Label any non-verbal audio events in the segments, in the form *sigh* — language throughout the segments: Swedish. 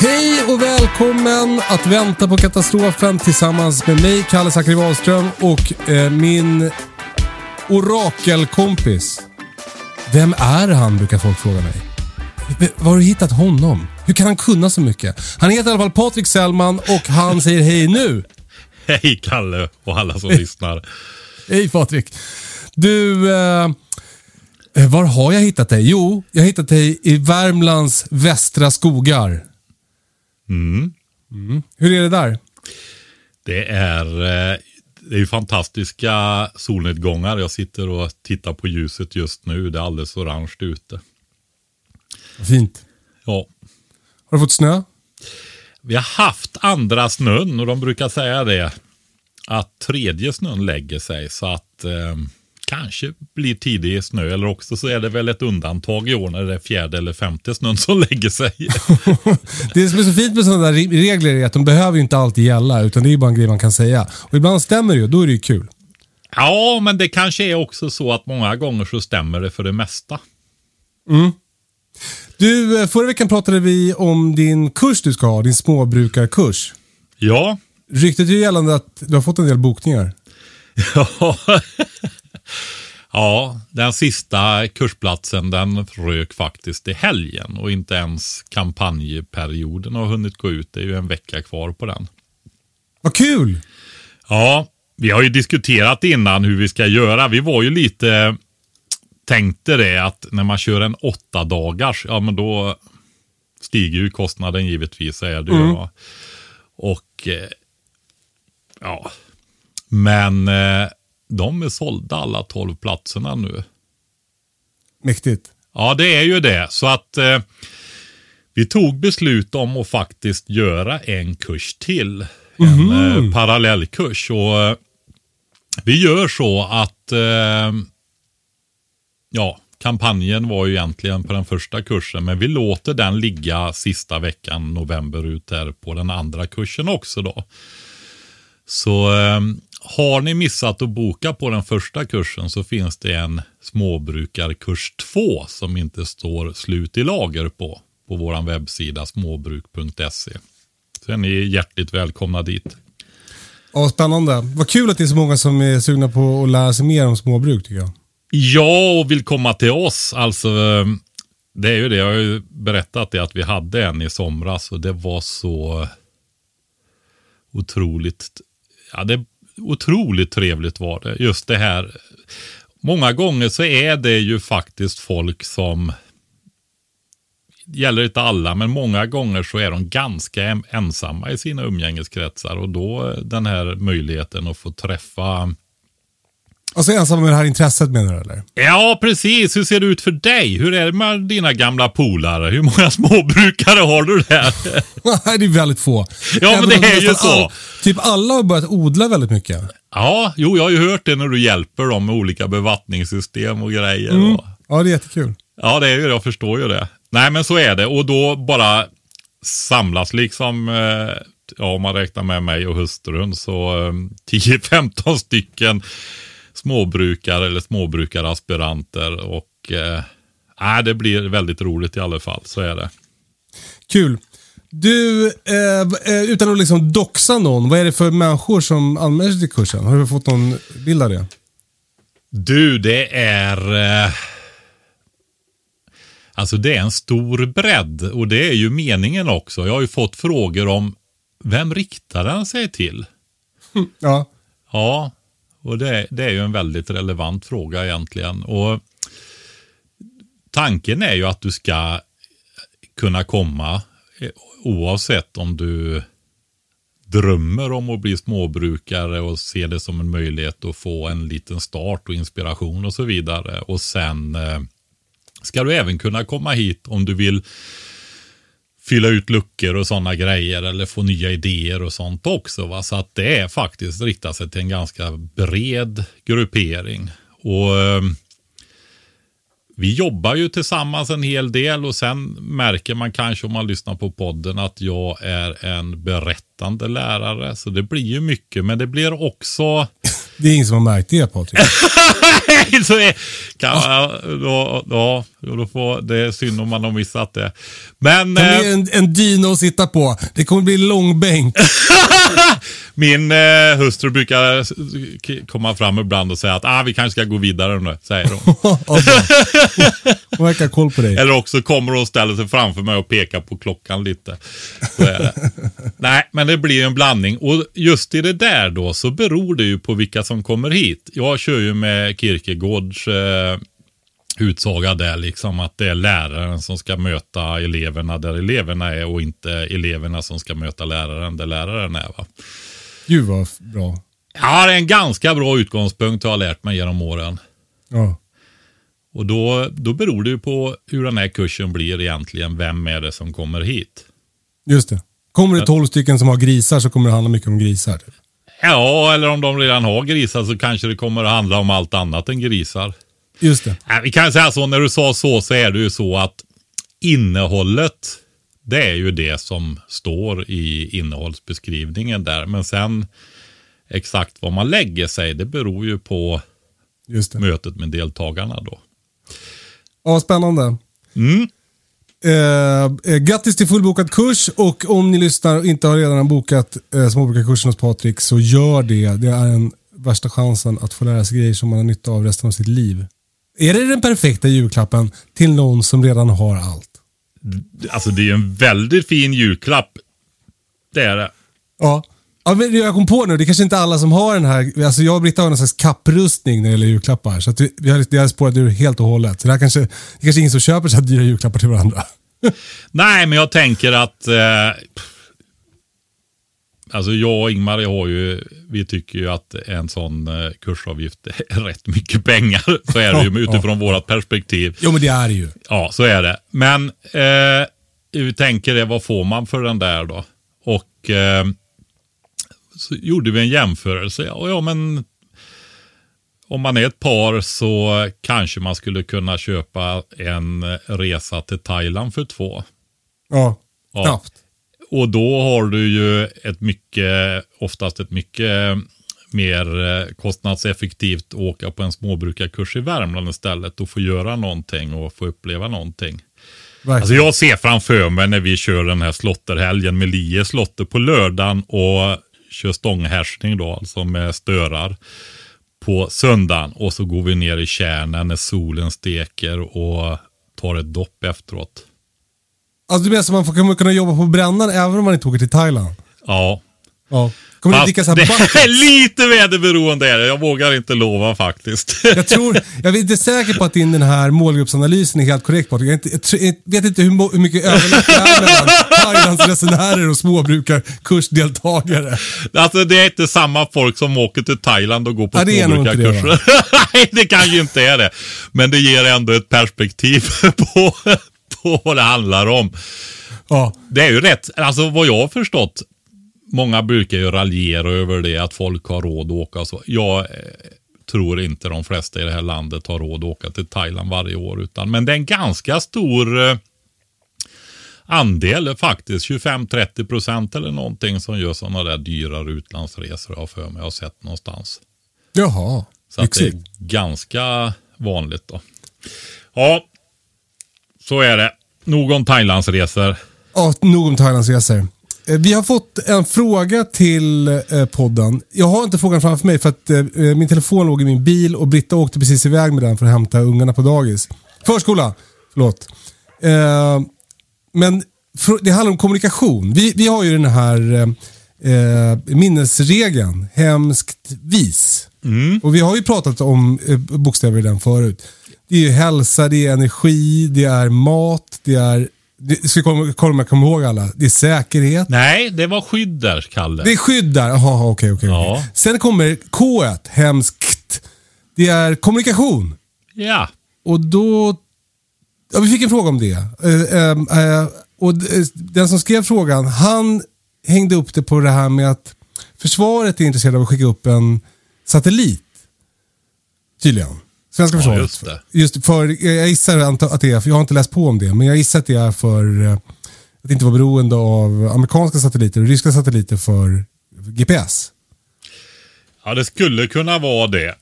Hej och välkommen att vänta på katastrofen tillsammans med mig, Kalle Zackari Wahlström och eh, min orakelkompis. Vem är han, brukar folk fråga mig. V- Var har du hittat honom? Hur kan han kunna så mycket? Han heter i alla fall Patrik Sellman och han säger hej nu. *laughs* Hej Kalle och alla som lyssnar. Hej Patrik. Du, eh, eh, var har jag hittat dig? Jo, jag har hittat dig i Värmlands västra skogar. Mm. Hur är det där? Det är, eh, det är ju fantastiska solnedgångar. Jag sitter och tittar på ljuset just nu. Det är alldeles orange ute. Fint. Ja. Har du fått snö? Vi har haft andra snön och de brukar säga det. Att tredje snön lägger sig så att eh, kanske blir tidig snö. Eller också så är det väl ett undantag i år när det är fjärde eller femte snön som *laughs* lägger sig. *laughs* Det som är så fint med sådana där re- regler är att de behöver ju inte alltid gälla, utan det är bara en grej man kan säga. Och ibland stämmer det ju, då är det ju kul. ja, men det kanske är också så att många gånger så stämmer det för det mesta. Du, eh, förra veckan pratade vi om din kurs du ska ha, din småbrukarkurs. Ja, Ryktet är ju gällande att du har fått en del bokningar. *laughs* Ja. Ja, den sista kursplatsen den rök faktiskt i helgen och inte ens kampanjperioden har hunnit gå ut. Det är ju en vecka kvar på den. Vad kul! Ja, vi har ju diskuterat innan hur vi ska göra. Vi var ju lite tänkte det att när man kör en åtta dagars, ja men då stiger ju kostnaden givetvis. Det ju. va. Och eh, ja, men eh, de är sålda alla tolv platserna nu. Mäktigt. Ja, det är ju det. Så att eh, vi tog beslut om att faktiskt göra en kurs till. En eh, parallellkurs. Och eh, vi gör så att eh, ja, kampanjen var ju egentligen på den första kursen. Men vi låter den ligga sista veckan november ut där på den andra kursen också då. Så eh, har ni missat att boka på den första kursen så finns det en småbrukarkurs 2 som inte står slut i lager på. På vår webbsida småbruk.se. Så är ni hjärtligt välkomna dit. Ja, spännande. Vad kul att det är så många som är sugna på att lära sig mer om småbruk tycker jag. Ja, och vill komma till oss. Alltså, eh, det är ju det. Jag har ju berättat det att vi hade en i somras och det var så otroligt. Ja, det otroligt trevligt var det. Just det här. Många gånger så är det ju faktiskt folk som gäller inte alla, men många gånger så är de ganska ensamma i sina umgängeskretsar och då den här möjligheten att få träffa Alltså ensam med det här intresset menar du eller? Ja, precis. Hur ser det ut för dig? Hur är det med dina gamla polare? Hur många *laughs* småbrukare har du där? *laughs* Nej, det är väldigt få. Ja, men det är ju så. typ alla har börjat odla väldigt mycket. Ja, jo, jag har ju hört det när du hjälper dem med olika bevattningssystem och grejer. Och, Ja, det är jättekul. ja, det är ju det. Jag förstår ju det. Nej, men så är det. Och då bara samlas liksom, eh, ja, om man räknar med mig och hustrun, så eh, 10-15 stycken småbrukare eller småbrukaraspiranter. Och eh, nej, det blir väldigt roligt i alla fall. Så är det. Kul. Du, eh, eh, utan att liksom doxa någon, vad är det för människor som anmäler sig till kursen? Har du fått någon bild av det? Du, det är... Eh, Alltså det är en stor bredd och det är ju meningen också. Jag har ju fått frågor om vem riktar den sig till? Ja. Ja, och det, det är ju en väldigt relevant fråga egentligen. Och Tanken är ju att du ska kunna komma eh, oavsett om du drömmer om att bli småbrukare och ser det som en möjlighet att få en liten start och inspiration och så vidare. Och sen eh, ska du även kunna komma hit om du vill fylla ut luckor och sådana grejer eller få nya idéer och sånt också. Va? Så att det är faktiskt riktat sig till en ganska bred gruppering. Och eh, vi jobbar ju tillsammans en hel del och sen märker man kanske om man lyssnar på podden att jag är en berättande lärare. Så det blir ju mycket, men det blir också... Det är ingen som har märkt det Patrik. *laughs* så är, kan, då, då, då får, det är synd om man har missat det. Men... Med Eh, en, en dyna att sitta på. Det kommer bli långbänk. *laughs* min eh, hustru brukar komma fram ibland och säga att ah, vi kanske ska gå vidare nu, säger hon. *laughs* Hon verkar koll på dig. Eller också kommer hon och ställer sig framför mig och pekar på klockan lite. *laughs* Nej, men det blir en blandning. Och just i det där då så beror det ju på vilka som kommer hit. Jag kör ju med Kierkegaards eh, utsaga där liksom att det är läraren som ska möta eleverna där eleverna är och inte eleverna som ska möta läraren där läraren är. Va? Gud vad bra. Ja, det är en ganska bra utgångspunkt har jag lärt mig genom åren. Ja. Och då, då beror det ju på hur den här kursen blir egentligen. Vem är det som kommer hit? Just det. Kommer det 12 stycken som har grisar så kommer det handla mycket om grisar. Typ. Ja, eller om de redan har grisar så kanske det kommer att handla om allt annat än grisar. Just det. Äh, vi kan säga så, när du sa så så är det ju så att innehållet, det är ju det som står i innehållsbeskrivningen där. Men sen exakt var man lägger sig, det beror ju på mötet med deltagarna då. Ja, spännande. Mm. Eh, eh, grattis till fullbokad kurs och om ni lyssnar och inte har redan bokat eh, småbrukarkursen hos Patrik så gör det. Det är den värsta chansen att få lära sig grejer som man har nytta av resten av sitt liv. Är det den perfekta julklappen till någon som redan har allt? Alltså det är ju en väldigt fin julklapp. Det är det. Ja. ja men jag kom på nu, det är kanske inte alla som har den här. Alltså jag och Britta har en slags kapprustning när det gäller julklappar. Så att vi, vi har, det har spårat ur helt och hållet. Så det, här kanske, det är kanske ingen som köper så här dyra julklappar till varandra. *laughs* Nej, men jag tänker att eh, Alltså jag och Ingmar har ju, vi tycker ju att en sån eh, kursavgift är *laughs* rätt mycket pengar. Så är det ju utifrån ja. vårat perspektiv. Jo men det är det ju. Ja, så är det. Men eh, vi tänker det, vad får man för den där då? Och eh, så gjorde vi en jämförelse. Ja, ja, men om man är ett par så kanske man skulle kunna köpa en resa till Thailand för två. Ja, Ja. Och då har du ju ett mycket, oftast ett mycket mer eh, kostnadseffektivt åka på en småbrukarkurs i Värmland istället och få göra någonting och få uppleva någonting. Verkligen. Alltså jag ser framför mig när vi kör den här slotterhelgen med Lie slotter på lördagen och kör stånghärsning då, alltså med störar på söndagen. Och så går vi ner i kärnen när solen steker och tar ett dopp efteråt. Alltså du menar så man får kommer kunna jobba på brännan även om man inte åker till Thailand? Ja, Ja. Kommer du Fast dricka så här det är *laughs* lite väderberoende är det. Jag vågar inte lova faktiskt. *laughs* Jag tror, jag är inte säker på att din den här målgruppsanalysen är helt korrekt Patrik. Jag, inte, jag, vet inte hur, hur mycket överlapp det är *laughs* mellan Thailands resenärer och småbrukarkursdeltagare. alltså det är inte samma folk som åker till Thailand och går på Ja, småbrukarkurser. Nej, det kanske inte är det. Men det ger ändå ett perspektiv på, på *laughs* vad det handlar om. Ja, Det är ju rätt, alltså vad jag har förstått, många brukar ju raljera över det att folk har råd att åka så. Jag eh, tror inte de flesta i det här landet har råd att åka till Thailand varje år. Utan, men det är en ganska stor eh, andel faktiskt, 25-30 procent eller någonting som gör sådana där dyrare utlandsresor har för mig, jag har sett någonstans. jaha. Så att det är ganska vanligt då. Ja, så är det. Nog om Thailandsresor. Ja, nog om Thailandsresor. Eh, Vi har fått en fråga till eh, podden. Jag har inte frågan framför mig för att eh, min telefon låg i min bil och Britta åkte precis iväg med den för att hämta ungarna på dagis. Förskola, förlåt. Men det handlar om kommunikation. Vi, vi har ju den här eh, minnesregeln, hemskt vis. Och vi har ju pratat om bokstäver i den förut. Det är ju hälsa, det är energi, det är mat, det är... Det, ska om jag kommer ihåg alla? Det är säkerhet. Nej, det var skydd där, Kalle. Det är skydd där. Jaha, okej, okej. Ja. okej. Sen kommer K, hemskt. Det är kommunikation. Ja. Och då... Ja, vi fick en fråga om det. Eh, eh, eh, och den som skrev frågan, han hängde upp det på det här med att försvaret är intresserade av att skicka upp en satellit. Tydligen. Svenska Ja, försvaret. just det. Just för, jag gissar att det är, jag har inte läst på om det, men jag gissar att det är för eh, att inte vara beroende av amerikanska satelliter och ryska satelliter för GPS. Ja, det skulle kunna vara det.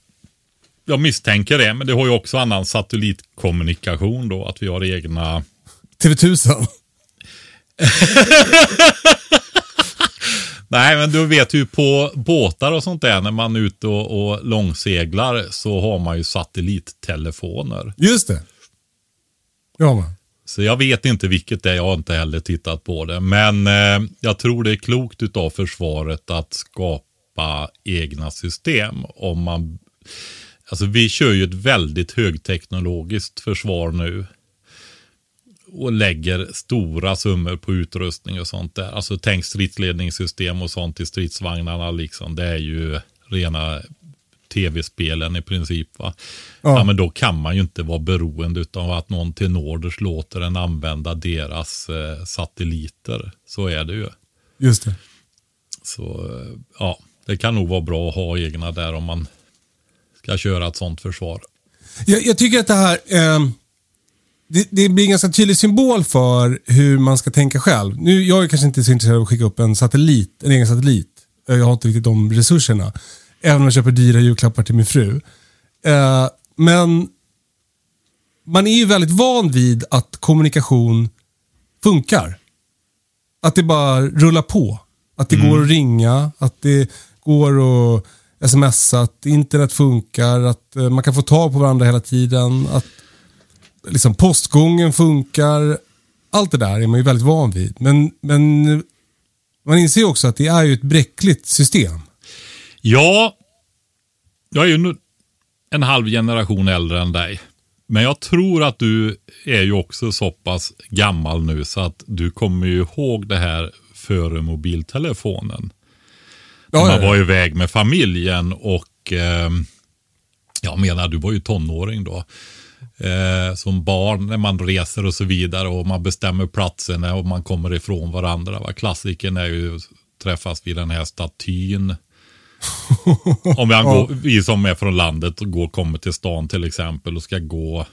Jag misstänker det, men det har ju också annan satellitkommunikation då, att vi har egna... TV1000. *laughs* Nej, men du vet ju på båtar och sånt där, när man är ute och, och långseglar, så har man ju satellittelefoner. Just det. Ja, man. Så jag vet inte vilket det är, jag har inte heller tittat på det. Men eh, jag tror det är klokt utav försvaret att skapa egna system. Om man, alltså vi kör ju ett väldigt högteknologiskt försvar nu. Och lägger stora summor på utrustning och sånt där. Alltså tänk stridsledningssystem och sånt i stridsvagnarna liksom. Det är ju rena tv-spelen i princip. Va? Ja. Ja. men då kan man ju inte vara beroende av att någon till Norders låter en använda deras eh, satelliter. Så är det ju. Just det. Så eh, ja, det kan nog vara bra att ha egna där om man ska köra ett sånt försvar. Jag, jag tycker att det här ehm, det, det blir en ganska tydlig symbol för hur man ska tänka själv. Nu, jag är kanske inte så intresserad av att skicka upp en satellit, en egen satellit. Jag har inte riktigt de resurserna. Även om jag köper dyra julklappar till min fru. Eh, men man är ju väldigt van vid att kommunikation funkar. Att det bara rullar på. Att det går att ringa, att det går att smsa, att internet funkar, att eh, man kan få tag på varandra hela tiden. Att liksom postgången funkar. Allt det där är man ju väldigt van vid. Men, men man inser ju också att det är ju ett bräckligt system. Ja, jag är ju en halv generation äldre än dig. Men jag tror att du är ju också så pass gammal nu så att du kommer ju ihåg det här före mobiltelefonen. Ja, man var iväg med familjen och eh, jag menar, du var ju tonåring då. Eh, som barn när man reser och så vidare och man bestämmer platserna och man kommer ifrån varandra. Va? Klassiken är ju träffas vid den här statyn. *laughs* Om jag går, vi som är från landet och går, kommer till stan till exempel och ska gå,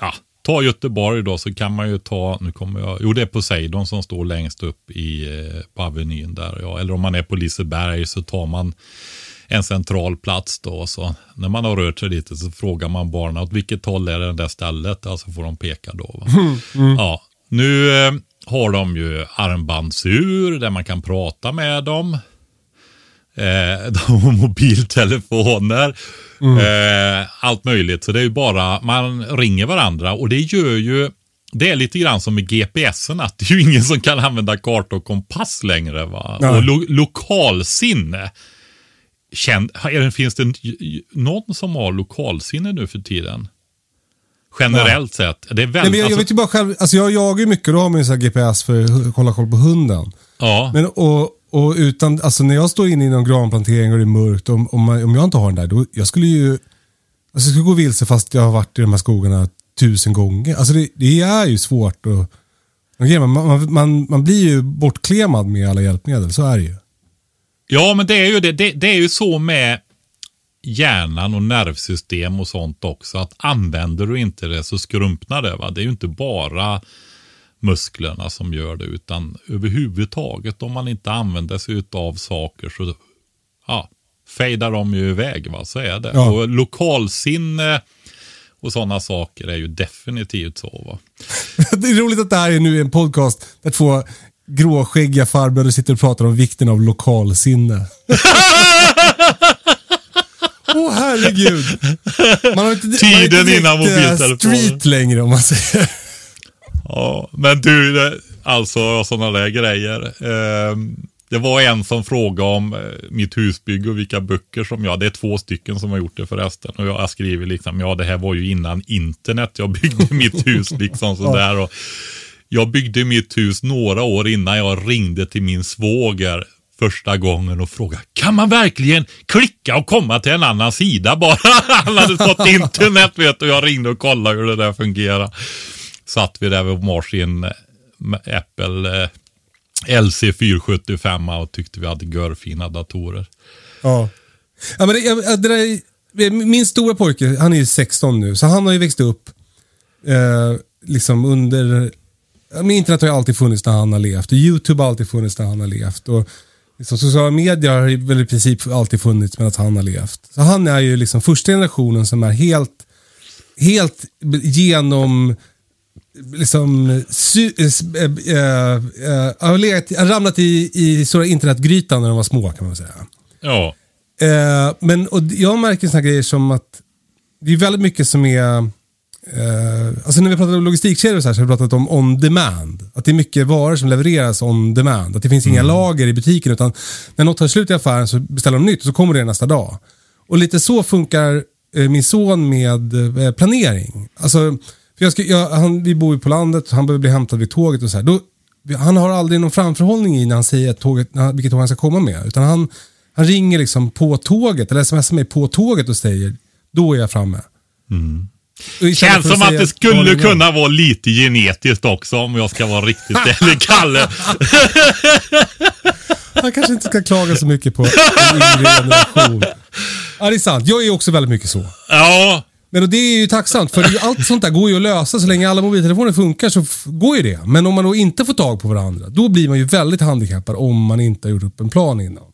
ja, ta Göteborg då så kan man ju ta, nu kommer jag, jo det är Poseidon som står längst upp i, eh, på Avenyn där. Ja. Eller om man är på Liseberg så tar man en central plats då. Så när man har rört sig lite så frågar man barnen åt vilket håll är det där stället? Alltså får de peka då. Va? Ja, nu eh, har de ju armbandsur där man kan prata med dem. Eh, *laughs* de har mobiltelefoner. Eh, allt möjligt. Så det är ju bara, man ringer varandra och det gör ju, det är lite grann som med GPSen att det är ju ingen som kan använda karta och kompass längre. Va? Nej. Och lo lokalsinne. Känd, finns det någon som har lokalsinne nu för tiden? Generellt sett. Det är väldigt, Nej, men jag, jag alltså- vet ju bara själv, alltså jag jagar ju mycket då har man ju så GPS för att hålla koll på hunden. ja. Men och, och utan, alltså när jag står inne i någon granplantering och det är mörkt, om, om, man, om jag inte har den där, då, jag skulle ju, alltså jag skulle gå vilse fast jag har varit i de här skogarna tusen gånger. Alltså det, det är ju svårt att, man, man, man, man blir ju bortklemad med alla hjälpmedel, så är det ju. Ja, men det är ju det. Det, det är ju så med hjärnan och nervsystem och sånt också. Att använder du inte det så skrumpnar det. Va? Det är ju inte bara musklerna som gör det, utan överhuvudtaget om man inte använder sig av saker så ja, fejdar de ju iväg. Va? Så är det. Ja. Och lokalsinne och sådana saker är ju definitivt så. Va? *laughs* Det är roligt att det här är nu en podcast där två gråskäggiga farbröder sitter och pratar om vikten av lokalsinne. *laughs* Åh herregud. Man har inte, man Tiden inte innan eh, mobiltelefonen. street längre om man säger. Ja, men du, alltså sådana där grejer. Eh, det var en som frågade om eh, mitt husbygge och vilka böcker som jag, det är två stycken som har gjort det förresten. Och jag har skrivit liksom, ja det här var ju innan internet jag byggde mitt hus liksom *laughs* sådär. Och jag byggde mitt hus några år innan jag ringde till min svåger första gången och frågade kan man verkligen klicka och komma till en annan sida bara? *laughs* Han hade fått internet vet du. Jag ringde och kollade hur det där fungerar. Satt vi där vid varsin eh, Apple eh, LC475 och tyckte vi hade görfina datorer. Ja. ja men det, jag- det där, min stora pojke, han är ju 16 nu, så han har ju växt upp eh, liksom under men internet har ju alltid funnits när han har levt och YouTube har alltid funnits när han har levt. Och liksom, sociala medier har väl i princip alltid funnits medan han har levt. Så han är ju liksom första generationen som är helt, helt genom liksom, sy, äh, äh, äh, ramlat i, i stora internetgrytan när de var små kan man säga. Ja, Eh, men och jag märker sådana grejer som att det är väldigt mycket som är... Eh, alltså när vi pratar om logistikkedjor så här så har vi pratat om on demand. Att det är mycket varor som levereras on demand. Att det finns inga lager i butiken utan när något tar slut i affären så beställer de nytt och så kommer det nästa dag. Och lite så funkar eh, min son med eh, planering. Alltså, för jag ska, jag, han, vi bor ju på landet, han behöver bli hämtad vid tåget och så här. Då, han har aldrig någon framförhållning i när han säger att tåget, när- vilket tåg han ska komma med. Utan han, han ringer liksom på tåget, eller smsar mig på tåget och säger, då är jag framme. Istället Känns för som att det skulle innan. kunna vara lite genetiskt också om jag ska vara riktigt ärlig, Kalle. *laughs* Han kanske inte ska klaga så mycket på en yngre generation. Ja, det är sant. Jag är också väldigt mycket så. Ja, Men det är ju tacksamt, för allt sånt där går ju att lösa. Så länge alla mobiltelefoner funkar så går ju det. Men om man då inte får tag på varandra, då blir man ju väldigt handikappad om man inte har gjort upp en plan innan.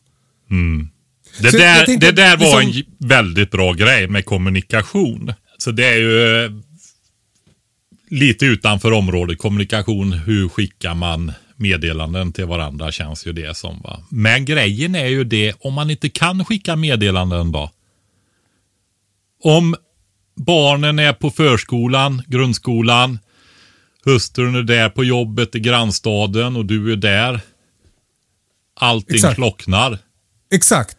det Så jag där, tänkte det där var liksom- en väldigt bra grej med kommunikation. Så det är ju eh, lite utanför området kommunikation. Hur skickar man meddelanden till varandra känns ju det som. Va? Men grejen är ju det, om man inte kan skicka meddelanden då. Om barnen är på förskolan, grundskolan, hustrun är där på jobbet i grannstaden och du är där. Allting Exakt. slocknar. Exakt.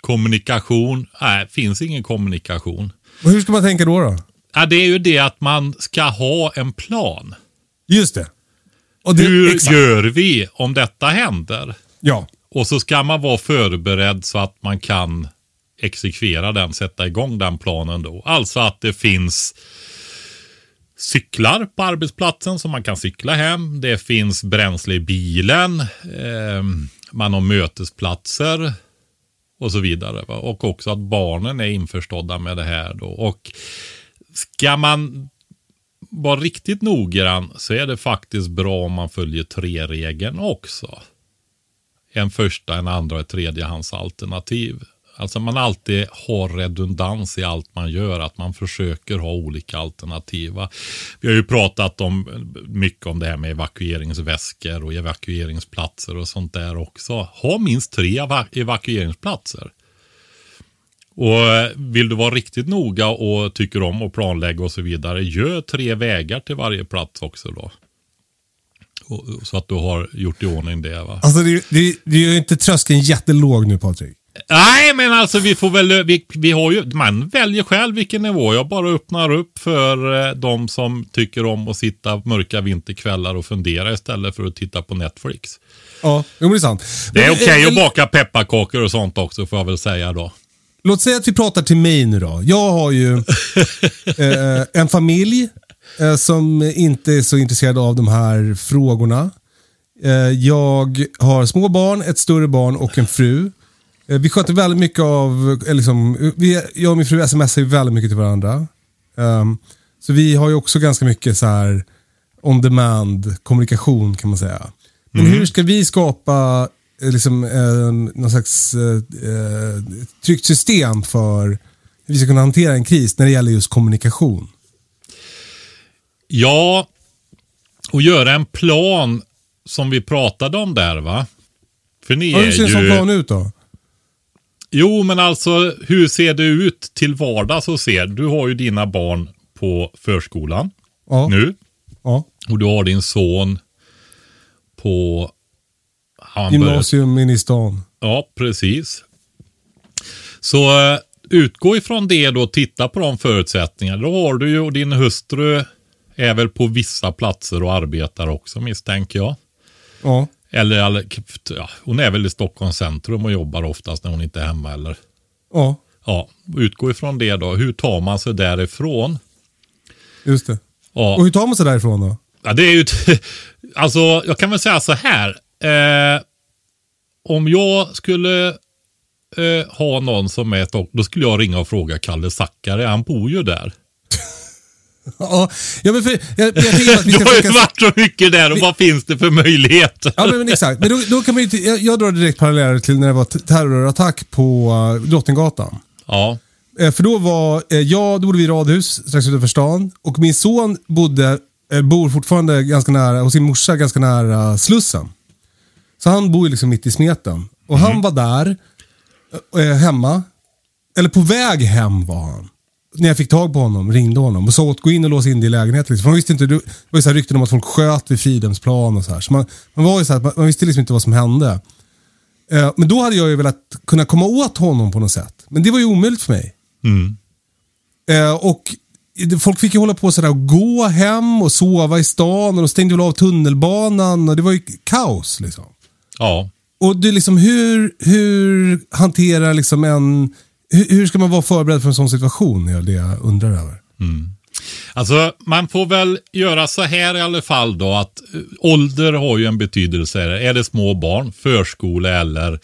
Kommunikation, nej, finns ingen kommunikation. Och hur ska man tänka då? då? Ja, det är ju det att man ska ha en plan. Just det. Och det Hur exakt. gör vi om detta händer? Ja. Och så ska man vara förberedd så att man kan exekvera den, sätta igång den planen då. Alltså att det finns cyklar på arbetsplatsen som man kan cykla hem. Det finns bränsle i bilen. Eh, man har mötesplatser och så vidare. Va? Och också att barnen är införstådda med det här då. Och ska man vara riktigt noggrann så är det faktiskt bra om man följer tre-regeln också en första, en andra och ett tredjehandsalternativ. Alltså man alltid har redundans i allt man gör, att man försöker ha olika alternativa. Vi har ju pratat om, mycket om det här med evakueringsväskor och evakueringsplatser och sånt där också. Ha minst tre evakueringsplatser. Och vill du vara riktigt noga och tycker om att planlägga och så vidare, gör tre vägar till varje plats också då. Och, så att du har gjort i ordning det. Va? Alltså det, det, det är ju inte tröskeln jättelåg nu Patrik. Nej, men alltså vi får väl, vi, vi har ju, man väljer själv vilken nivå. Jag bara öppnar upp för eh, de som tycker om att sitta mörka vinterkvällar och fundera istället för att titta på Netflix. Ja, jo, men det är sant. Det är Men, okej eh, att baka pepparkakor och sånt också får jag väl säga då. Låt säga att vi pratar till mig nu då. Jag har ju *laughs* eh, en familj eh, som inte är så intresserad av de här frågorna. Eh, jag har små barn, ett större barn och en fru. Eh, vi sköter väldigt mycket av, eh, liksom, vi, jag och min fru smsar ju väldigt mycket till varandra. Ehm, så vi har ju också ganska mycket så här on demand kommunikation kan man säga. Men hur ska vi skapa eh, liksom, eh, någon slags eh, tryggt system för hur vi ska kunna hantera en kris när det gäller just kommunikation? Ja, och göra en plan som vi pratade om där va. För ni Ja, hur är ser en sån ju... plan ut då? Jo, men alltså hur ser det ut till vardags och ser? Du har ju dina barn på förskolan Ja. nu. Ja. Och du har din son på... Gymnasium inne i stan. Ja, precis. Så eh, utgå ifrån det då, titta på de förutsättningarna. Då har du ju, och din hustru är väl på vissa platser och arbetar också misstänker jag. Ja. Eller, ja, hon är väl i Stockholms centrum och jobbar oftast när hon inte är hemma. Eller, Ja, ja, utgå ifrån det då. Hur tar man sig därifrån? just det. Ja, Och hur tar man sig därifrån då? Ja, det är ju... *laughs* Alltså, jag kan väl säga så här. Eh, om jag skulle eh, ha någon som är ett då skulle jag ringa och fråga Kalle Zackari. Han bor ju där. *laughs* Ja, ja men för, jag, jag tänker att vi *laughs* Du ska har ju varit så mycket där och vad finns det för möjligheter? Ja, men, men exakt. Men då, då kan man ju, jag, jag drar direkt paralleller till när det var terrorattack på uh, Drottninggatan. Ja, Eh, för då var eh, jag, då bodde vi i radhus strax utanför stan och min son bodde, eh, bor fortfarande ganska nära, hos sin morsa ganska nära Slussen. Så han bor ju liksom mitt i smeten. Och han var där, eh, hemma, eller på väg hem var han. När jag fick tag på honom, ringde honom och sa åt gå in och lås in dig i lägenheten. Liksom. För man visste inte, det var ju så här rykten om att folk sköt vid Fridhemsplan och så här. Så man, man var ju så här, man, man visste liksom inte vad som hände. Eh, men då hade jag ju velat kunna komma åt honom på något sätt. Men det var ju omöjligt för mig. mm. Eh, och det- folk fick ju hålla på sådär och gå hem och sova i stan och de stängde väl av tunnelbanan och det var ju kaos liksom. ja. Och det är liksom hur, hur hanterar liksom en, hur, hur ska man vara förberedd för en sån situation? är det jag undrar över. Alltså, man får väl göra så här i alla fall då att eh, ålder har ju en betydelse. Är det små barn, förskola eller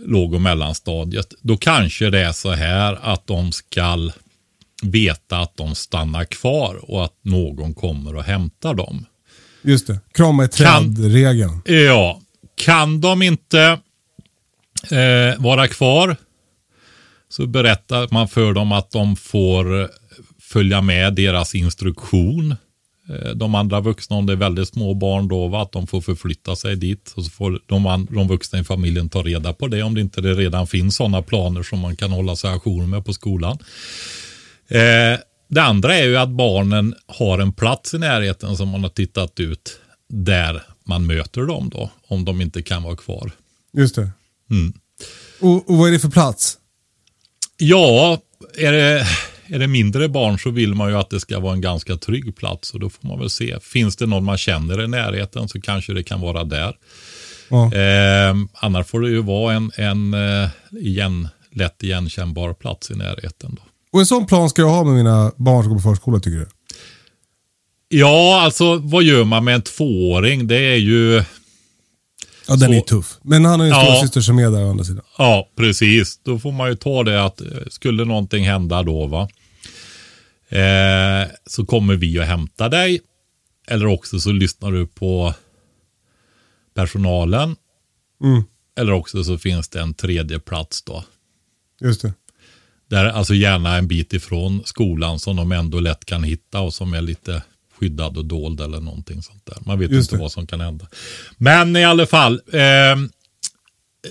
låg och mellanstadiet, då kanske det är så här att de ska veta att de stannar kvar och att någon kommer och hämtar dem. Just det, krama i träd-regeln. Ja, kan de inte eh, vara kvar så berättar man för dem att de får eh, följa med deras instruktion. Eh, De andra vuxna, om det är väldigt små barn då, att de får förflytta sig dit. Och så får de, de vuxna i familjen ta reda på det om det inte det redan finns sådana planer som man kan hålla sig ajour med på skolan. Eh, det andra är ju att barnen har en plats i närheten som man har tittat ut där man möter dem då, om de inte kan vara kvar. Just det. Mm. Och, och vad är det för plats? Ja, är det, är det mindre barn så vill man ju att det ska vara en ganska trygg plats och då får man väl se. Finns det någon man känner i närheten så kanske det kan vara där. Ja. Eh, annars får det ju vara en, en eh, igen, lätt igenkännbar plats i närheten. Då. Och en sån plan ska jag ha med mina barn som går på förskola tycker du? Ja, alltså vad gör man med en tvååring? Det är ju, Ja, den Så- är tuff. Men han har ju en Ja. syster som är där å andra sidan. ja precis. Då får man ju ta det att eh, skulle någonting hända då va. Eh, så kommer vi att hämta dig. Eller också så lyssnar du på personalen. Mm, Eller också så finns det en tredje plats då. just det. Där, alltså gärna en bit ifrån skolan som de ändå lätt kan hitta och som är lite skyddad och dold eller någonting sånt där. Man vet Just inte det. vad som kan hända. Men i alla fall, ehm,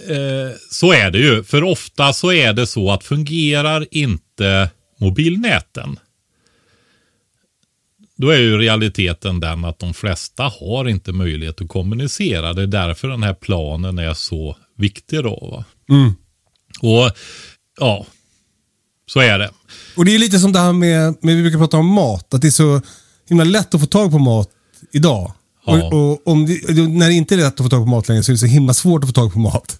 eh, så är det ju. För ofta så är det så att fungerar inte mobilnäten, då är ju realiteten den att de flesta har inte möjlighet att kommunicera. Det är därför den här planen är så viktig då. Mm. Och ja, så är det. Och det är lite som det här med, med vi brukar prata om mat. Att det är så himla lätt att få tag på mat idag. Ja. Och, och om det, när det inte är lätt att få tag på mat längre så är det så himla svårt att få tag på mat.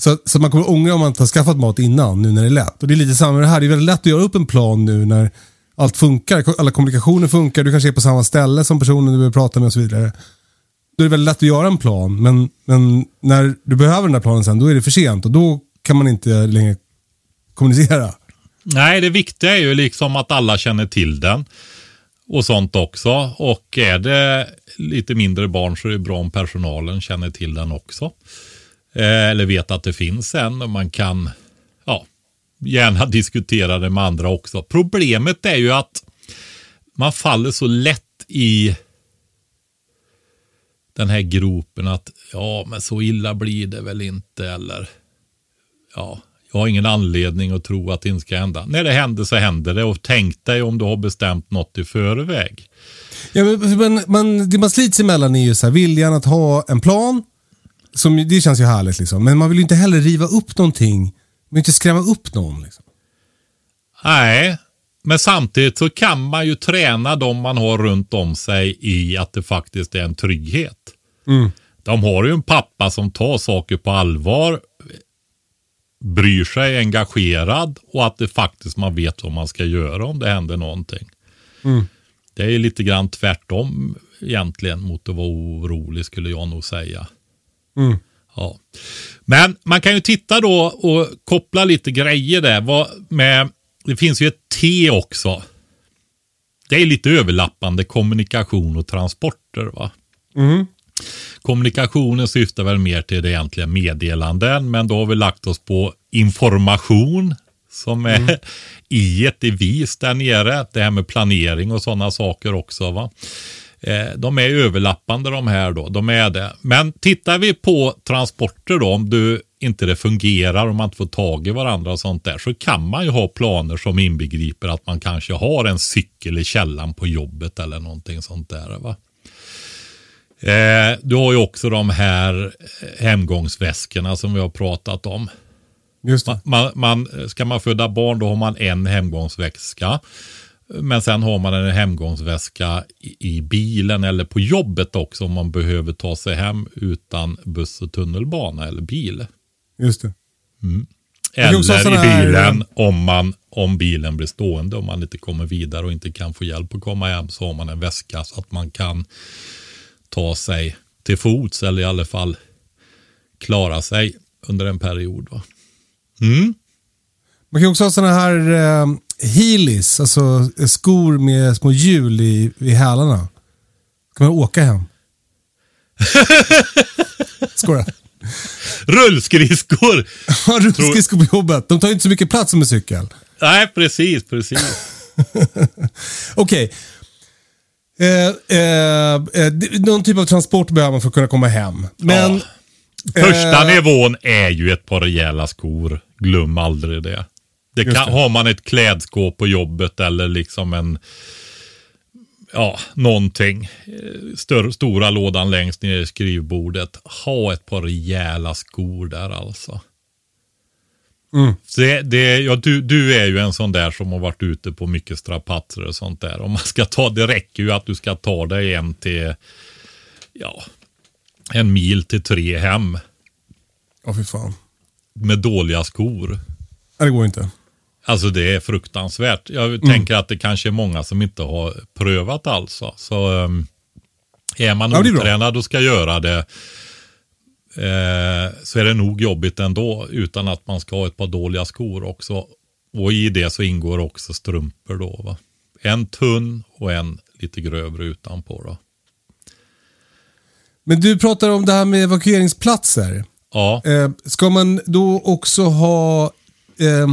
Så, så man kommer ångra om man inte har skaffat mat innan, nu när det är lätt. Och det är lite samma med det här. Det är väldigt lätt att göra upp en plan nu när allt funkar. Alla kommunikationer funkar. Du kanske är på samma ställe som personen du vill prata med och så vidare. Då är det väldigt lätt att göra en plan. Men, men när du behöver den där planen sen, då är det för sent. Och då kan man inte längre kommunicera. Nej, det viktiga är ju liksom att alla känner till den. Och sånt också. Och är det lite mindre barn så är det bra om personalen känner till den också. Eh, eller vet att det finns en och man kan ja, gärna *laughs* diskutera det med andra också. Problemet är ju att man faller så lätt i den här gropen att ja, men så illa blir det väl inte eller ja, jag har ingen anledning att tro att det inte ska hända. När det händer så händer det och tänk dig om du har bestämt något i förväg. Ja, men, man, det man slits emellan är ju så här, viljan att ha en plan. Som, det känns ju härligt liksom. Men man vill ju inte heller riva upp någonting. Man vill inte skrämma upp någon. Liksom. Nej, men samtidigt så kan man ju träna de man har runt om sig i att det faktiskt är en trygghet. Mm. De har ju en pappa som tar saker på allvar, bryr sig, engagerad och att det faktiskt man vet vad man ska göra om det händer någonting. Mm. Det är lite grann tvärtom egentligen mot att vara orolig skulle jag nog säga. Mm. Ja. Men man kan ju titta då och koppla lite grejer där. Vad med, det finns ju ett T också. Det är lite överlappande kommunikation och transporter. va? Mm. Kommunikationen syftar väl mer till det egentliga meddelanden, men då har vi lagt oss på information som är *laughs* i ett devis där nere. Det här med planering och sådana saker också. va. Eh, De är överlappande de här då, de är det. Men tittar vi på transporter då, om du inte det fungerar, om man inte får tag i varandra och sånt där, så kan man ju ha planer som inbegriper att man kanske har en cykel i källan på jobbet eller någonting sånt där. Va? Eh, du har ju också de här hemgångsväskorna som vi har pratat om. Just det. Man, man, ska man föda barn då har man en hemgångsväska. Men sen har man en hemgångsväska i, i bilen eller på jobbet också om man behöver ta sig hem utan buss och tunnelbana eller bil. Just det. ha Eller i här- bilen om, man, om bilen blir stående, om man inte kommer vidare och inte kan få hjälp att komma hem så har man en väska så att man kan ta sig till fots eller i alla fall klara sig under en period. Va? Mm. Man kan också ha sådana här eh, heelys, alltså skor med små hjul i, i hälarna. Kan man åka hem. *laughs* Skoja. Rullskridskor! *laughs* Har rullskridskor på jobbet. De tar ju inte så mycket plats som en cykel. Nej, precis, precis. *laughs* Okej. Eh, eh, eh, d- någon typ av transport behöver man för att kunna komma hem. Men... Första eh, nivån är ju ett par rejäla skor. Glöm aldrig det. det, kan, det. Har man ett klädskåp på jobbet eller liksom en ja, någonting. eh, Större, stora lådan längst ner i skrivbordet. Ha ett par rejäla skor där alltså. Mm. Det, det, ja, du, du är ju en sån där som har varit ute på mycket strapatser och sånt där. Om man ska ta, det räcker ju att du ska ta dig en till, ja, en mil till tre hem Åh fy fan. med dåliga skor. Nej, det går inte. Alltså det är fruktansvärt. Jag Mm. tänker att det kanske är många som inte har prövat alltså. Så um, är man Ja, otränad och ska göra det eh, så är det nog jobbigt ändå utan att man ska ha ett par dåliga skor också. Och i det så ingår också strumpor då. Va? En tunn och en lite grövre utanpå då. Men du pratar om det här med evakueringsplatser. Ja, Eh, ska man då också ha... Eh,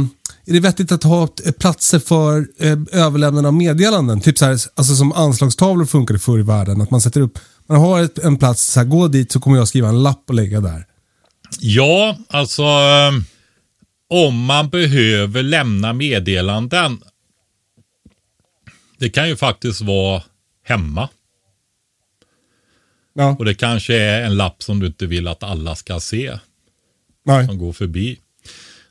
är det vettigt att ha platser för eh, överlämnande av meddelanden? Typ så här, alltså som anslagstavlor funkade förr i världen. Att man sätter upp, man har ett, en plats, så här, gå dit så kommer jag skriva en lapp och lägga där. Ja, alltså eh, om man behöver lämna meddelanden. Det kan ju faktiskt vara hemma. Ja, Och det kanske är en lapp som du inte vill att alla ska se nej. som går förbi.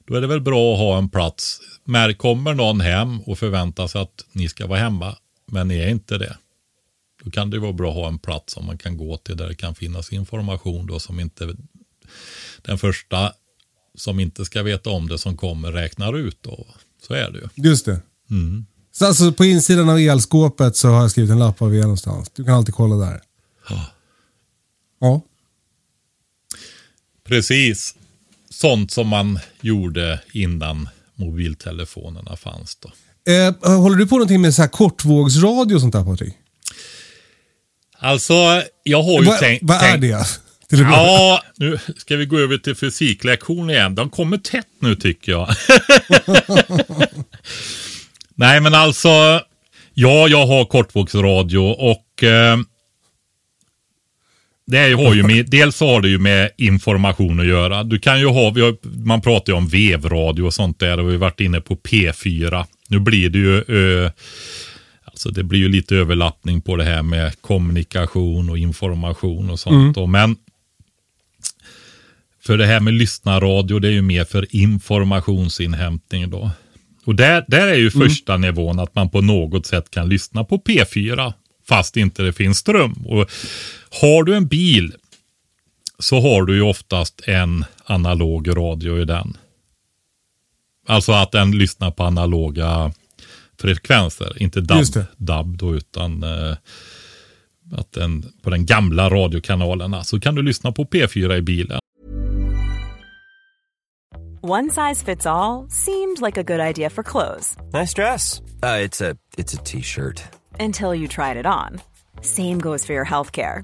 Då är det väl bra att ha en plats. När kommer någon hem och förväntar sig att ni ska vara hemma, men ni är inte det. Då kan det vara bra att ha en plats som man kan gå till där det kan finnas information då som inte den första som inte ska veta om det som kommer räknar ut då. Så är det ju. Just det. Så alltså på insidan av elskåpet så har jag skrivit en lapp vi är någonstans. Du kan alltid kolla där. Ja. Ja. Precis. Sånt som man gjorde innan mobiltelefonerna fanns då. Eh, håller du på någonting med så här kortvågsradio och sånt där Patrik? Alltså, jag har ju Vad tänkt... vad är det? Med? Ja, nu ska vi gå över till fysiklektion igen. De kommer tätt nu tycker jag. *laughs* Nej, men alltså. Ja, jag har kortvågsradio och eh, det har ju med, dels så har det ju med information att göra. Du kan ju ha, har, man pratar ju om vevradio och sånt där och vi har varit inne på P4. Nu blir det ju, eh, Så det blir ju lite överlappning på det här med kommunikation och information och sånt. Då. Men för det här med lyssnarradio, det är ju mer för informationsinhämtning då. Och där, där är ju första nivån att man på något sätt kan lyssna på P4 fast inte det finns ström. Och har du en bil så har du ju oftast en analog radio i den. Alltså att den lyssnar på analoga frekvenser, inte det. DAB då, utan eh, att den, på den gamla radiokanalerna så kan du lyssna på P4 i bilen. One size fits all seemed like a good idea for clothes Nice dress. Uh, it's a it's a t-shirt. until you tried it on. Same goes for your healthcare.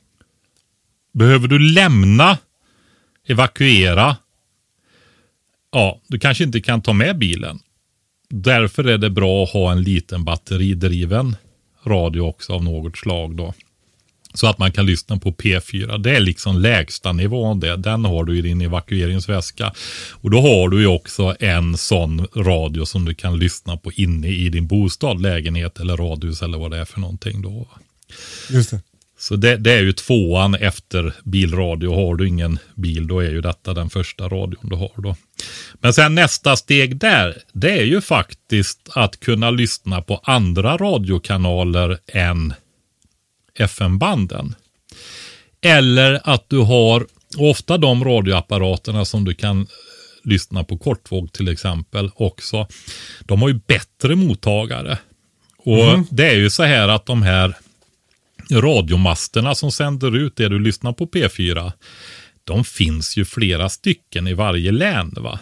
Behöver du lämna, evakuera, ja, du kanske inte kan ta med bilen. Därför är det bra att ha en liten batteridriven radio också av något slag då. Så att man kan lyssna på P4. Det är liksom lägsta nivån det. Den har du i din evakueringsväska. Och då har du ju också en sån radio som du kan lyssna på inne i din bostad, lägenhet eller radhus eller vad det är för någonting då. Just det. Så det, det är ju tvåan efter bilradio. Har du ingen bil då är ju detta den första radion du har då. Men sen nästa steg där, det är ju faktiskt att kunna lyssna på andra radiokanaler än FM-banden. Eller att du har ofta de radioapparaterna som du kan lyssna på kortvåg till exempel också. De har ju bättre mottagare. Och det är ju så här att de här radiomasterna som sänder ut det du lyssnar på P4, de finns ju flera stycken i varje län. va?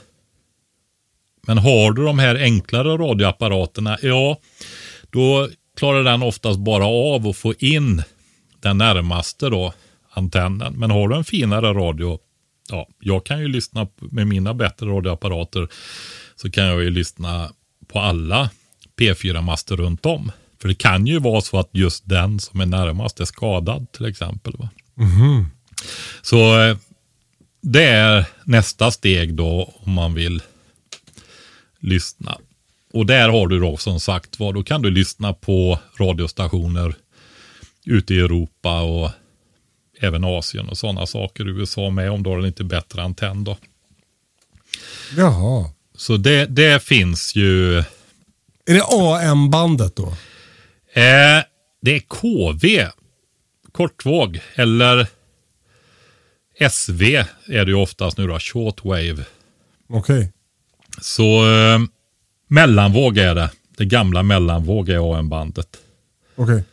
Men har du de här enklare radioapparaterna, ja, då klarar den oftast bara av att få in den närmaste då, antennen. Men har du en finare radio, ja, jag kan ju lyssna med mina bättre radioapparater, så kan jag ju lyssna på alla P4-master runt om. För det kan ju vara så att just den som är närmast är skadad till exempel. Va? Så eh, det är nästa steg då om man vill lyssna. Och där har du då som sagt vad då kan du lyssna på radiostationer ute i Europa och även Asien och sådana saker. USA med om du har en lite bättre antenn då. Jaha. Så det, det finns ju. Är det AM-bandet då? Eh, det är KV, kortvåg, eller SV är det ju oftast nu då, shortwave. Okej. Så eh, mellanvåg är det. Det gamla mellanvåg är AM-bandet. Okej.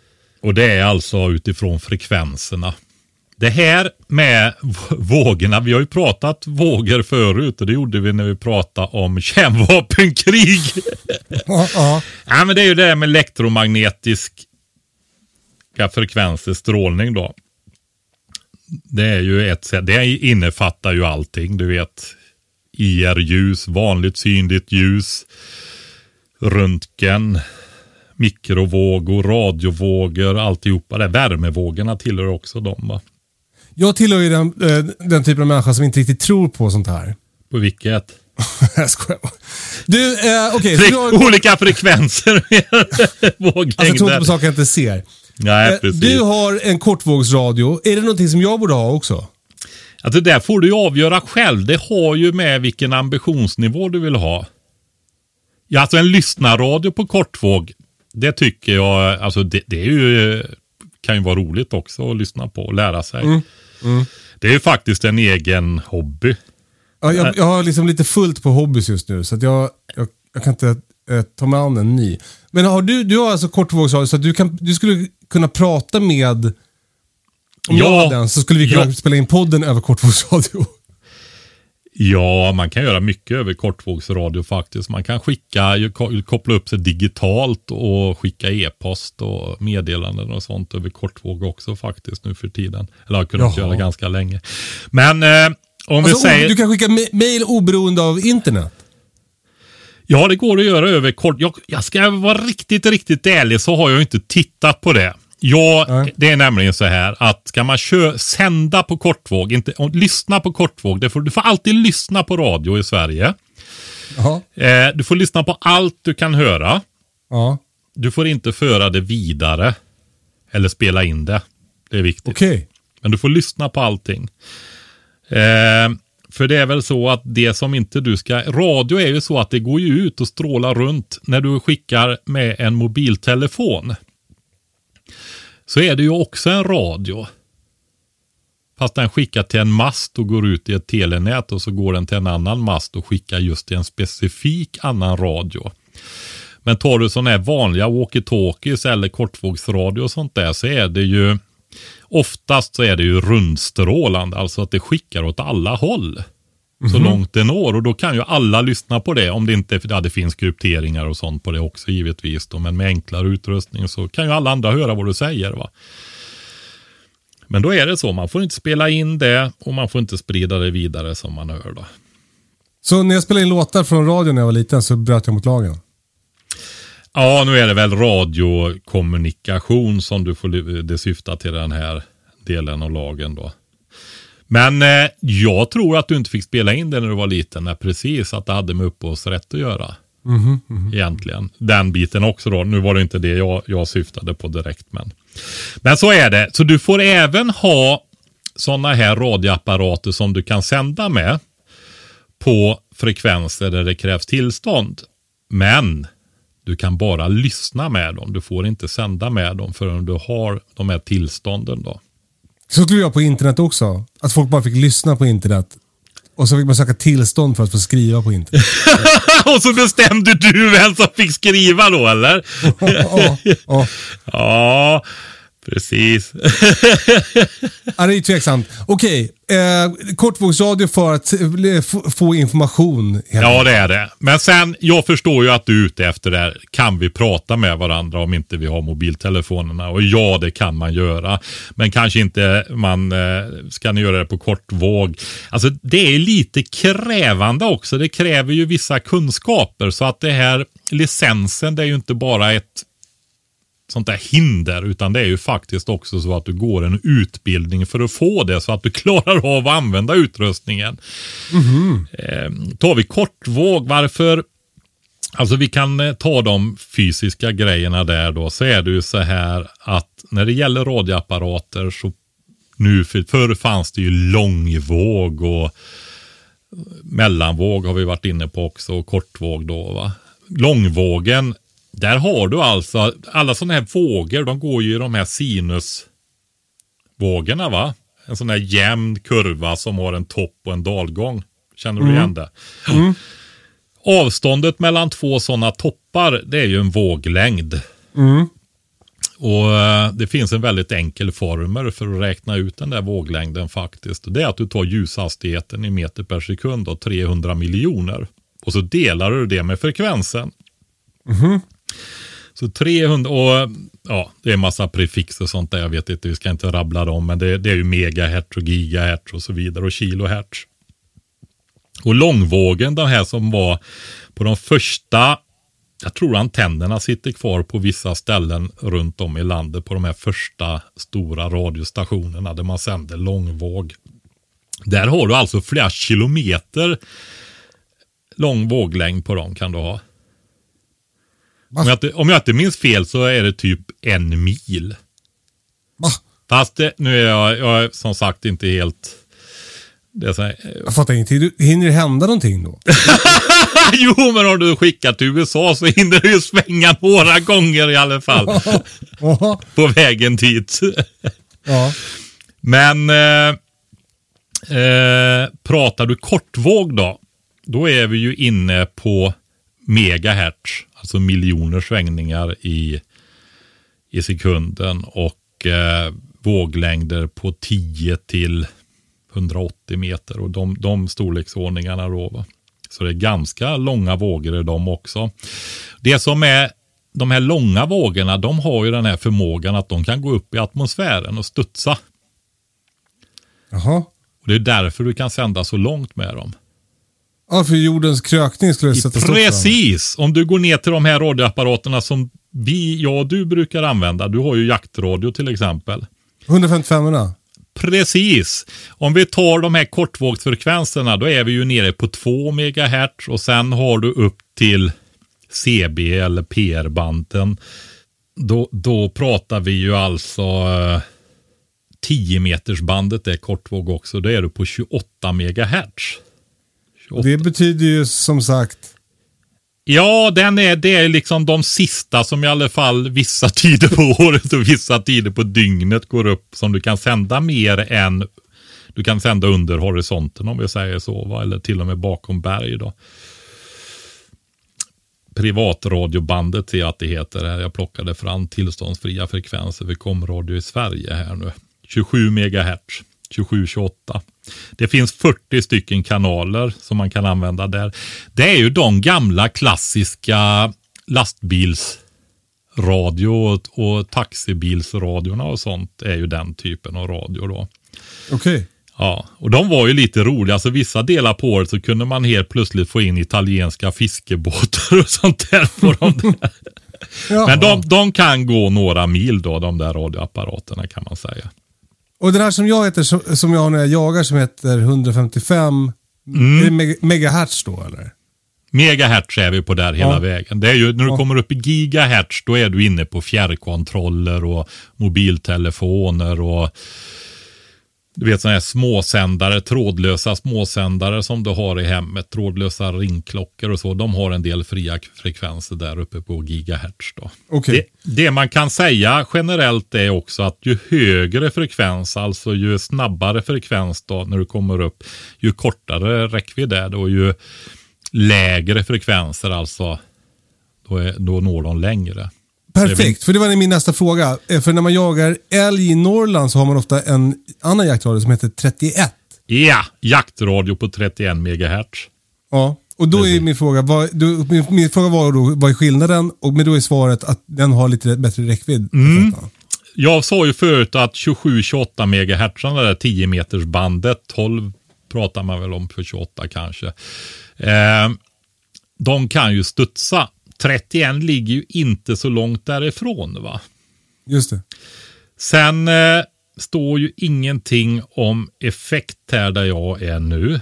Och det är alltså utifrån frekvenserna. Det här med vågorna, vi har ju pratat vågor förut och det gjorde vi när vi pratade om kärnvapenkrig. Ja, ja. Ja, men det är ju det där med elektromagnetiska frekvenser, strålning då. Det är ju ett sätt, det innefattar ju allting, du vet. IR-ljus, vanligt synligt ljus, röntgen, mikrovågor, radiovågor, alltihopa det. Värmevågorna tillhör också dem va. Jag tillhör ju den, eh, den typen av människa som inte riktigt tror på sånt här. På vilket? *laughs* jag skojar bara. Du, eh, okej. du har- Olika frekvenser. *laughs* Våglängder. Alltså jag tror inte på saker jag inte ser. Nej, Eh, precis. Du har en kortvågsradio. Är det någonting som jag borde ha också? Att det där får du ju avgöra själv. Det har ju med vilken ambitionsnivå du vill ha. Ja, alltså en lyssnarradio på kortvåg, det tycker jag, alltså det, det är ju, kan ju vara roligt också att lyssna på och lära sig. Det är ju faktiskt en egen hobby. Ja, jag, jag har liksom lite fullt på hobbys just nu så att jag, jag, jag kan inte eh, ta mig an en ny. Men har du, du har alltså kortvågsradio så att du, kan, du skulle kunna prata med om jag Ja. hade den så skulle vi kunna Ja. spela in podden över kortvågsradio. Ja, man kan göra mycket över kortvågsradio faktiskt. Man kan skicka, koppla upp sig digitalt och skicka e-post och meddelanden och sånt över kortvåg också faktiskt nu för tiden. Eller har kunnat Jaha. göra ganska länge. Men eh, om vi Alltså, säger... Du kan skicka mail oberoende av internet. Ja, det går att göra över kort. Jag, jag ska vara riktigt, riktigt ärlig så har jag inte tittat på det. Ja, Nej. det är nämligen så här att ska man kö- sända på kortvåg, inte, och lyssna på kortvåg, det får, du får alltid lyssna på radio i Sverige. Eh, du får lyssna på allt du kan höra. Ja, Du får inte föra det vidare eller spela in det. Det är viktigt. okej. Men du får lyssna på allting. Eh, för det är väl så att det som inte du ska... Radio är ju så att det går ju ut och strålar runt när du skickar med en mobiltelefon. Så är det ju också en radio. Fast den skickar till en mast och går ut i ett telenät och så går den till en annan mast och skickar just till en specifik annan radio. Men tar du sådana här vanliga walkie-talkies eller kortvågsradio och sånt där så är det ju oftast så är det ju rundstrålande, alltså att det skickar åt alla håll. Så långt det når och då kan ju alla lyssna på det om det inte ja, det finns krypteringar och sånt på det också givetvis. Då, men med enklare utrustning så kan ju alla andra höra vad du säger. va. Men då är det så, man får inte spela in det och man får inte sprida det vidare som man hör. Då. Så när jag spelade in låtar från radion när jag var liten så bröt jag mot lagen? Ja, nu är det väl radiokommunikation som du får, det syftar till den här delen av lagen då. Men eh, jag tror att du inte fick spela in det när du var liten, när precis att det hade med upphovsrätt att göra. Egentligen. Den biten också då. Nu var det inte det jag, jag syftade på direkt. Men. men så är det. Så du får även ha sådana här radioapparater som du kan sända med på frekvenser där det krävs tillstånd. Men du kan bara lyssna med dem. Du får inte sända med dem förrän du har de här tillstånden. då. Så skulle jag på internet också. Att folk bara fick lyssna på internet. Och så fick man söka tillstånd för att få skriva på internet. *laughs* Och så bestämde du vem som fick skriva då eller? ja, ja. Ja, *laughs* precis. ja, det är tveksamt. Okej, eh, kortvågsradio för att eh, få- information. Ja, det är det. Men sen, jag förstår ju att du är ute efter det här. Kan vi prata med varandra om inte vi har mobiltelefonerna? Och ja, det kan man göra. Men kanske inte man eh, ska ni göra det på kortvåg. Alltså, det är lite krävande också. Det kräver ju vissa kunskaper. Så att det här licensen, det är ju inte bara ett sånt där hinder, utan det är ju faktiskt också så att du går en utbildning för att få det så att du *laughs* klarar av att använda utrustningen. Eh, tar vi kortvåg, varför? Alltså vi kan eh, ta de fysiska grejerna där då, så är det ju så här att när det gäller radioapparater så nu, för, förr fanns det ju långvåg och mellanvåg har vi varit inne på också och kortvåg då va. Långvågen, där har du alltså, alla sådana här vågor, de går ju i de här sinusvågorna va. En sån här jämn kurva som har en topp och en dalgång. Känner du igen det? Avståndet mellan två sådana toppar, det är ju en våglängd. Och eh, Det finns en väldigt enkel formel för att räkna ut den där våglängden faktiskt. Det är att du tar ljushastigheten i meter per sekund och 300 miljoner. Och så delar du det med frekvensen. Så 300, och ja, det är en massa prefix och sånt där. Jag vet inte, vi ska inte rabbla dem. Men det, det är ju megahertz och gigahertz och så vidare och kilohertz. Och långvågen, den här som var på de första jag tror antennerna sitter kvar på vissa ställen runt om i landet på de här första stora radiostationerna där man sänder långvåg. Där har du alltså flera kilometer lång våglängd på dem kan du ha. Om jag, inte, om jag inte minns fel så är det typ en mil. Va? Fast det, nu är jag, jag är som sagt inte helt... Det är så här, Jag fattar ingenting. Hinner det hända någonting då? *laughs* jo, men om du skickar till USA så hinner du ju svänga några gånger i alla fall. På vägen dit. *laughs* Ja. Men eh, eh, pratar du kortvåg då, då är vi ju inne på megahertz, alltså miljoner svängningar i, i sekunden och eh, våglängder på 10 till 180 meter och de, de storleksordningarna då. Va? Så det är ganska långa vågor i dem också. Det som är de här långa vågorna, de har ju den här förmågan att de kan gå upp i atmosfären och studsa. Jaha. Och det är därför du kan sända så långt med dem. Ja, för jordens krökning skulle det sätta stopp. Precis! Om du går ner till de här radioapparaterna som vi, jag och du brukar använda. Du har ju jaktradio till exempel. 155 erna Precis. Om vi tar de här kortvågsfrekvenserna, då är vi ju nere på 2 MHz och sen har du upp till CB eller PR-banden. Då, då pratar vi ju alltså eh, 10 meters bandet är kortvåg också. Då är du på 28 MHz. Det betyder ju som sagt Ja, den är, det är liksom de sista som i alla fall vissa tider på *laughs* året och vissa tider på dygnet går upp som du kan sända mer än du kan sända under horisonten om vi säger så, va? eller till och med bakom berg. Då. Privatradiobandet ser jag att det heter här. Jag plockade fram tillståndsfria frekvenser för komradio i Sverige här nu. 27 megahertz, 27-28. Det finns 40 stycken kanaler som man kan använda där. Det är ju de gamla klassiska lastbilsradio och, och taxibilsradiorna och sånt är ju den typen av radio då. Okej. Ja, och de var ju lite roliga. Alltså vissa delar på året så kunde man helt plötsligt få in italienska fiskebåtar och sånt där på dem. Där. *laughs* Men de, de kan gå några mil då, de där radioapparaterna kan man säga. Och den här som jag heter, som, jag har när jag jagar som heter 155 Mm. är det meg megahertz då eller? Megahertz är vi på där hela Ja. vägen. Det är ju, när du Ja. kommer upp i gigahertz då är du inne på fjärrkontroller och mobiltelefoner och du vet sådana här småsändare, trådlösa småsändare som du har i hemmet, trådlösa ringklockor och så. De har en del fria frekvenser där uppe på gigahertz då. Okej. Det, det man kan säga generellt är också att ju högre frekvens, alltså ju snabbare frekvens då när du kommer upp, ju kortare räckvidd är det och ju lägre frekvenser alltså, då, är, då når de längre. Perfekt, för det var min nästa fråga. Eh, För när man jagar älg i Norrland så har man ofta en annan jaktradio som heter 31. Ja, jaktradio på 31 megahertz. Ja, och då är min fråga, vad, du, min, min fråga var då, vad är skillnaden? Och, men då är svaret att den har lite bättre räckvidd. Mm. Jag sa ju förut att 27-28 megahertz, det där 10 meters bandet, 12 pratar man väl om för 28 kanske. Eh, de kan ju studsa. 31 ligger ju inte så långt därifrån va. Just det. Sen eh, står ju ingenting om effekt här där jag är nu.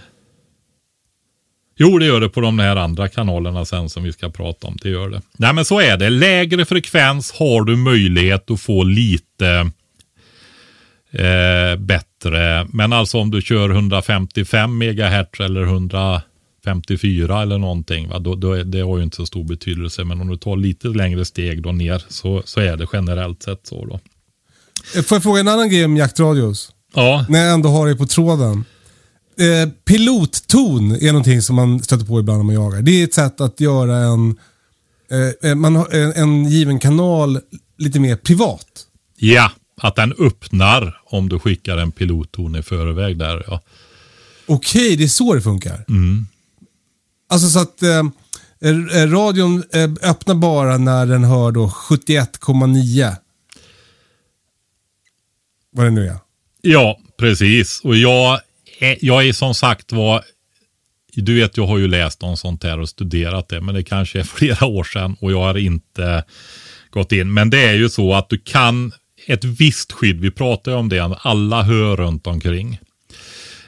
Jo, det gör det på de här andra kanalerna sen som vi ska prata om. Det gör det. Nej, men så är det. Lägre frekvens har du möjlighet att få lite eh, bättre. Men alltså om du kör 155 megahertz eller 154 eller någonting, va? Då, då det har ju inte så stor betydelse. Men om du tar lite längre steg då ner så, så är det generellt sett så då. Eh, Får jag fråga en annan grej om jaktradios? Ja, När jag ändå har dig på tråden. Eh, pilotton är någonting som man stöter på ibland när man jagar. Det är ett sätt att göra en, eh, eh, man har, en, en given kanal lite mer privat. ja, att den öppnar om du skickar en pilotton i förväg där. Ja. Okej, det är så det funkar. Mm. Alltså så att eh, eh, eh, radion eh, öppnar bara när den hör då 71,9. Vad det nu är. Ja, precis. Och jag jag är som sagt var du vet, jag har ju läst om sånt här och studerat det, men det kanske är *laughs* flera år sedan och jag har inte gått in. Men det är ju så att du kan ett visst skydd, vi pratar ju om det, alla hör runt omkring.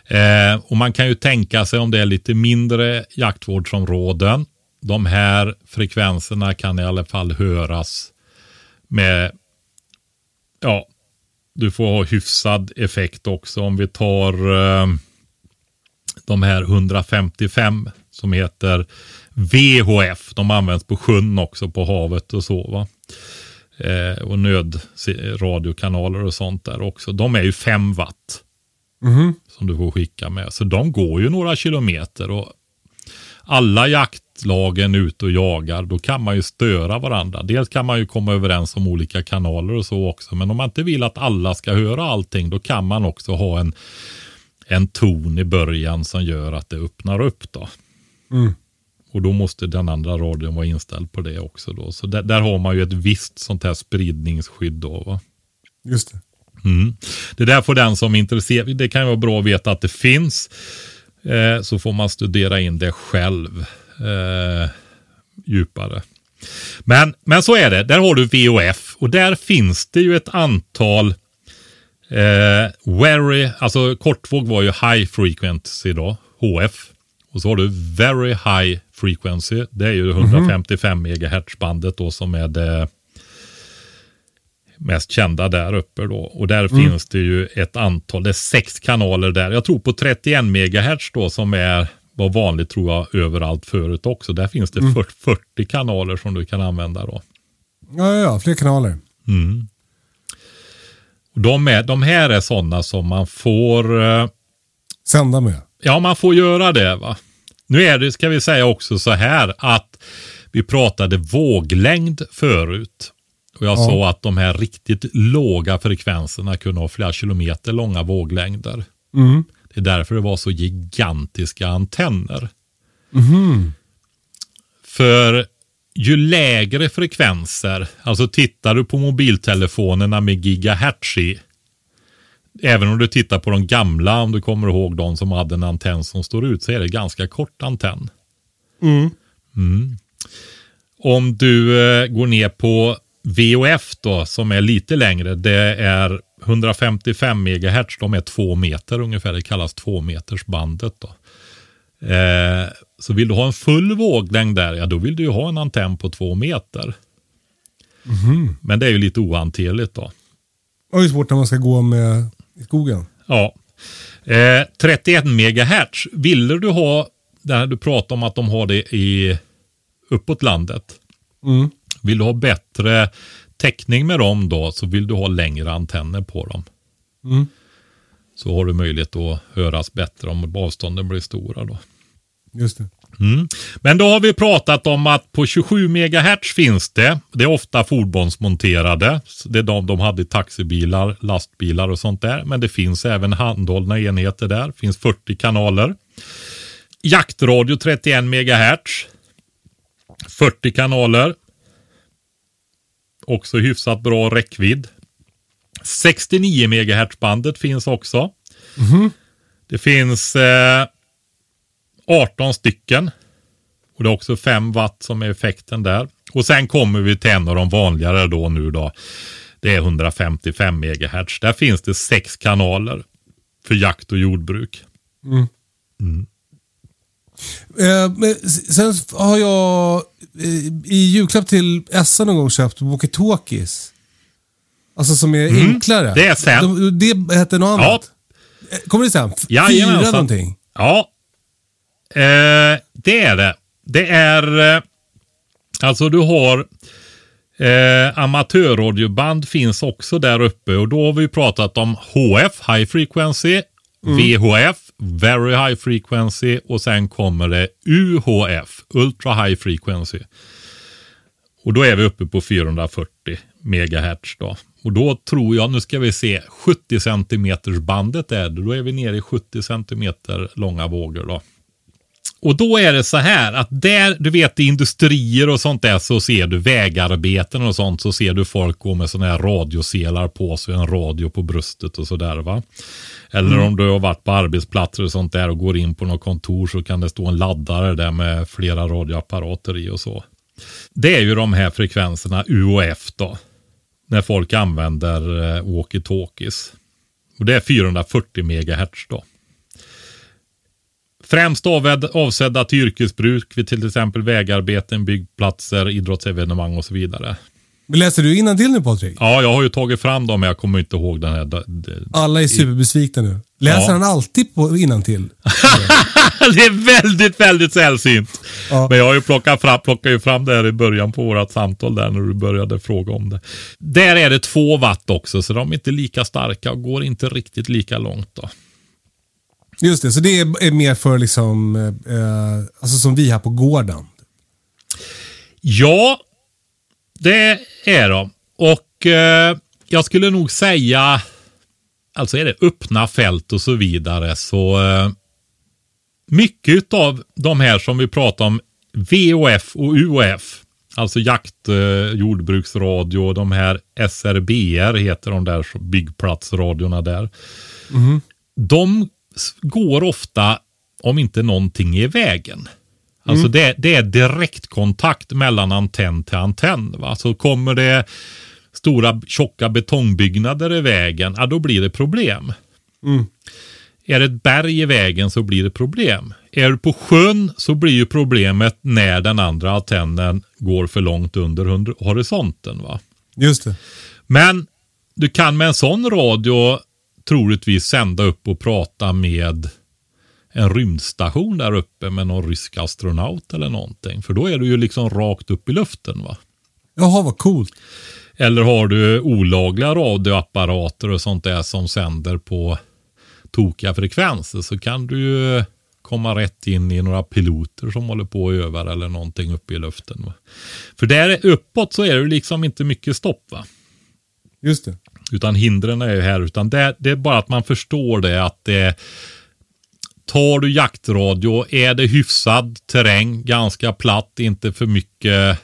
Eh, och man kan ju tänka sig om det är lite mindre jaktvårdsområden. De här frekvenserna kan i alla fall höras med, ja, du får ha hyfsad effekt också. Om vi tar eh, de här 155 som heter VHF. De används på sjön också, på havet och så. Va? Eh, och nödradiokanaler och sånt där också. De är ju 5 watt. Mhm. Som du får skicka med. Så de går ju några kilometer. Och alla jaktlagen ute och jagar, då kan man ju störa varandra. Dels kan man ju komma överens om olika kanaler och så också. Men om man inte vill att alla ska höra allting, då kan man också ha en, en ton i början som gör att det öppnar upp. då. Mm. Och då måste den andra radion vara inställd på det också. Då. Så där, där har man ju ett visst sånt här spridningsskydd. Då, va? Just det. Mm. Det där får den som är intresserad, det kan ju vara bra att veta att det finns. Eh, så får man studera in det själv eh, djupare. Men, men så är det, där har du VOF och där finns det ju ett antal eh, very, alltså kortvåg var ju high frequency då, HF. Och så har du very high frequency, det är ju 155 MHz bandet då som är det mest kända där uppe då. Och där finns det ju ett antal, det är sex kanaler där. Jag tror på 31 MHz då som är var vanligt tror jag överallt förut också. Där finns det 40, 40 kanaler som du kan använda då. Ja, ja, ja, fler kanaler. Och de, är, de här är sådana som man får eh, Sända med. Ja, man får göra det. va. Nu är det, ska vi säga också så här att vi pratade våglängd förut. Och jag Ja. sa att de här riktigt låga frekvenserna kunde ha flera kilometer långa våglängder. Mm. Det är därför det var så gigantiska antenner. För ju lägre frekvenser, alltså tittar du på mobiltelefonerna med gigahertz i, även om du tittar på de gamla, om du kommer ihåg de som hade en antenn som står ut, så är det ganska kort antenn. Mm. Om du eh, går ner på VOF då, som är lite längre, det är 155 MHz, de är två meter ungefär, det kallas två meters bandet då. Eh, så vill du ha en full våglängd där, ja då vill du ju ha en antenn på två meter. Men det är ju lite ohanterligt då. Och det är svårt när man ska gå med i skogen. Ja. Eh, 31 MHz. Ville du ha, där du pratar om att de har det i uppåt landet. Mm. Vill du ha bättre täckning med dem då så vill du ha längre antenner på dem. Mm. Så har du möjlighet att höras bättre om avstånden blir stora då. Just det. Mm. Men då har vi pratat om att på 27 MHz finns det. Det är ofta fordonsmonterade. Det är de de hade i taxibilar, lastbilar och sånt där. Men det finns även handhållna enheter där. Det finns 40 kanaler. Jaktradio 31 MHz. 40 kanaler. Också hyfsat bra räckvidd. 69 MHz bandet finns också. Det finns eh, 18 stycken. Och det är också 5 watt som är effekten där. Och sen kommer vi till en av de vanligare då nu då. Det är 155 MHz. Där finns det sex kanaler för jakt och jordbruk. Eh, men s- sen har jag eh, i julklapp till Essa någon gång köpt walkie-talkies. Alltså som är enklare. Det är sen. De, det hette något Ja. annat. Eh, Kommer det sen? F- Jajamensan. Fyra någonting. Ja, eh, det är det. Det är, eh, alltså du har eh, amatörradioband finns också där uppe och då har vi pratat om HF, High Frequency, VHF, Very High Frequency och sen kommer det UHF, Ultra High Frequency. Och då är vi uppe på 440 megahertz då. Och då tror jag, nu ska vi se, 70 centimeters bandet är det. Då är vi nere i 70 centimeter långa vågor då och då är det så här att där, du vet i industrier och sånt där så ser du vägarbeten och sånt så ser du folk gå med sådana här radioselar på sig, en radio på bröstet och sådär va. Eller mm. om du har varit på arbetsplatser och sånt där och går in på något kontor så kan det stå en laddare där med flera radioapparater i och så. Det är ju de här frekvenserna UOF då. När folk använder eh, walkie-talkies. Och det är 440 MHz då. Främst avsedda till yrkesbruk vid till exempel vägarbeten, byggplatser, idrottsevenemang och så vidare. Men läser du till nu Patrik? Ja, jag har ju tagit fram dem men jag kommer inte ihåg den här. Alla är superbesvikna nu. Läser ja. han alltid på till? *laughs* det är väldigt, väldigt sällsynt. Ja. Men jag har ju plockat fram, plockade ju fram det här i början på vårt samtal där när du började fråga om det. Där är det två watt också så de är inte lika starka och går inte riktigt lika långt då. Just det, så det är mer för liksom, eh, alltså som vi här på gården? Ja, det är de. Och eh, jag skulle nog säga, alltså är det öppna fält och så vidare, så eh, mycket av de här som vi pratar om, VOF och UOF, alltså jakt, eh, jordbruksradio, de här SRBR heter de där byggplatsradiorna där. Mm. De går ofta om inte någonting är i vägen. Alltså mm. det, det, är direktkontakt mellan antenn till antenn. Va? Så kommer det stora tjocka betongbyggnader i vägen, ja då blir det problem. Mm. Är det ett berg i vägen så blir det problem. Är du på sjön så blir ju problemet när den andra antennen går för långt under horisonten. Va? Just det. Men du kan med en sån radio troligtvis sända upp och prata med en rymdstation där uppe med någon rysk astronaut eller någonting. För då är du ju liksom rakt upp i luften va. Jaha, vad coolt. Eller har du olagliga radioapparater och sånt där som sänder på tokiga frekvenser så kan du ju komma rätt in i några piloter som håller på och övar eller någonting uppe i luften. Va? För där uppåt så är det liksom inte mycket stopp va. Just det. Utan hindren är ju här, utan det, det är bara att man förstår det att det Tar du jaktradio, är det hyfsad terräng, ganska platt, inte för mycket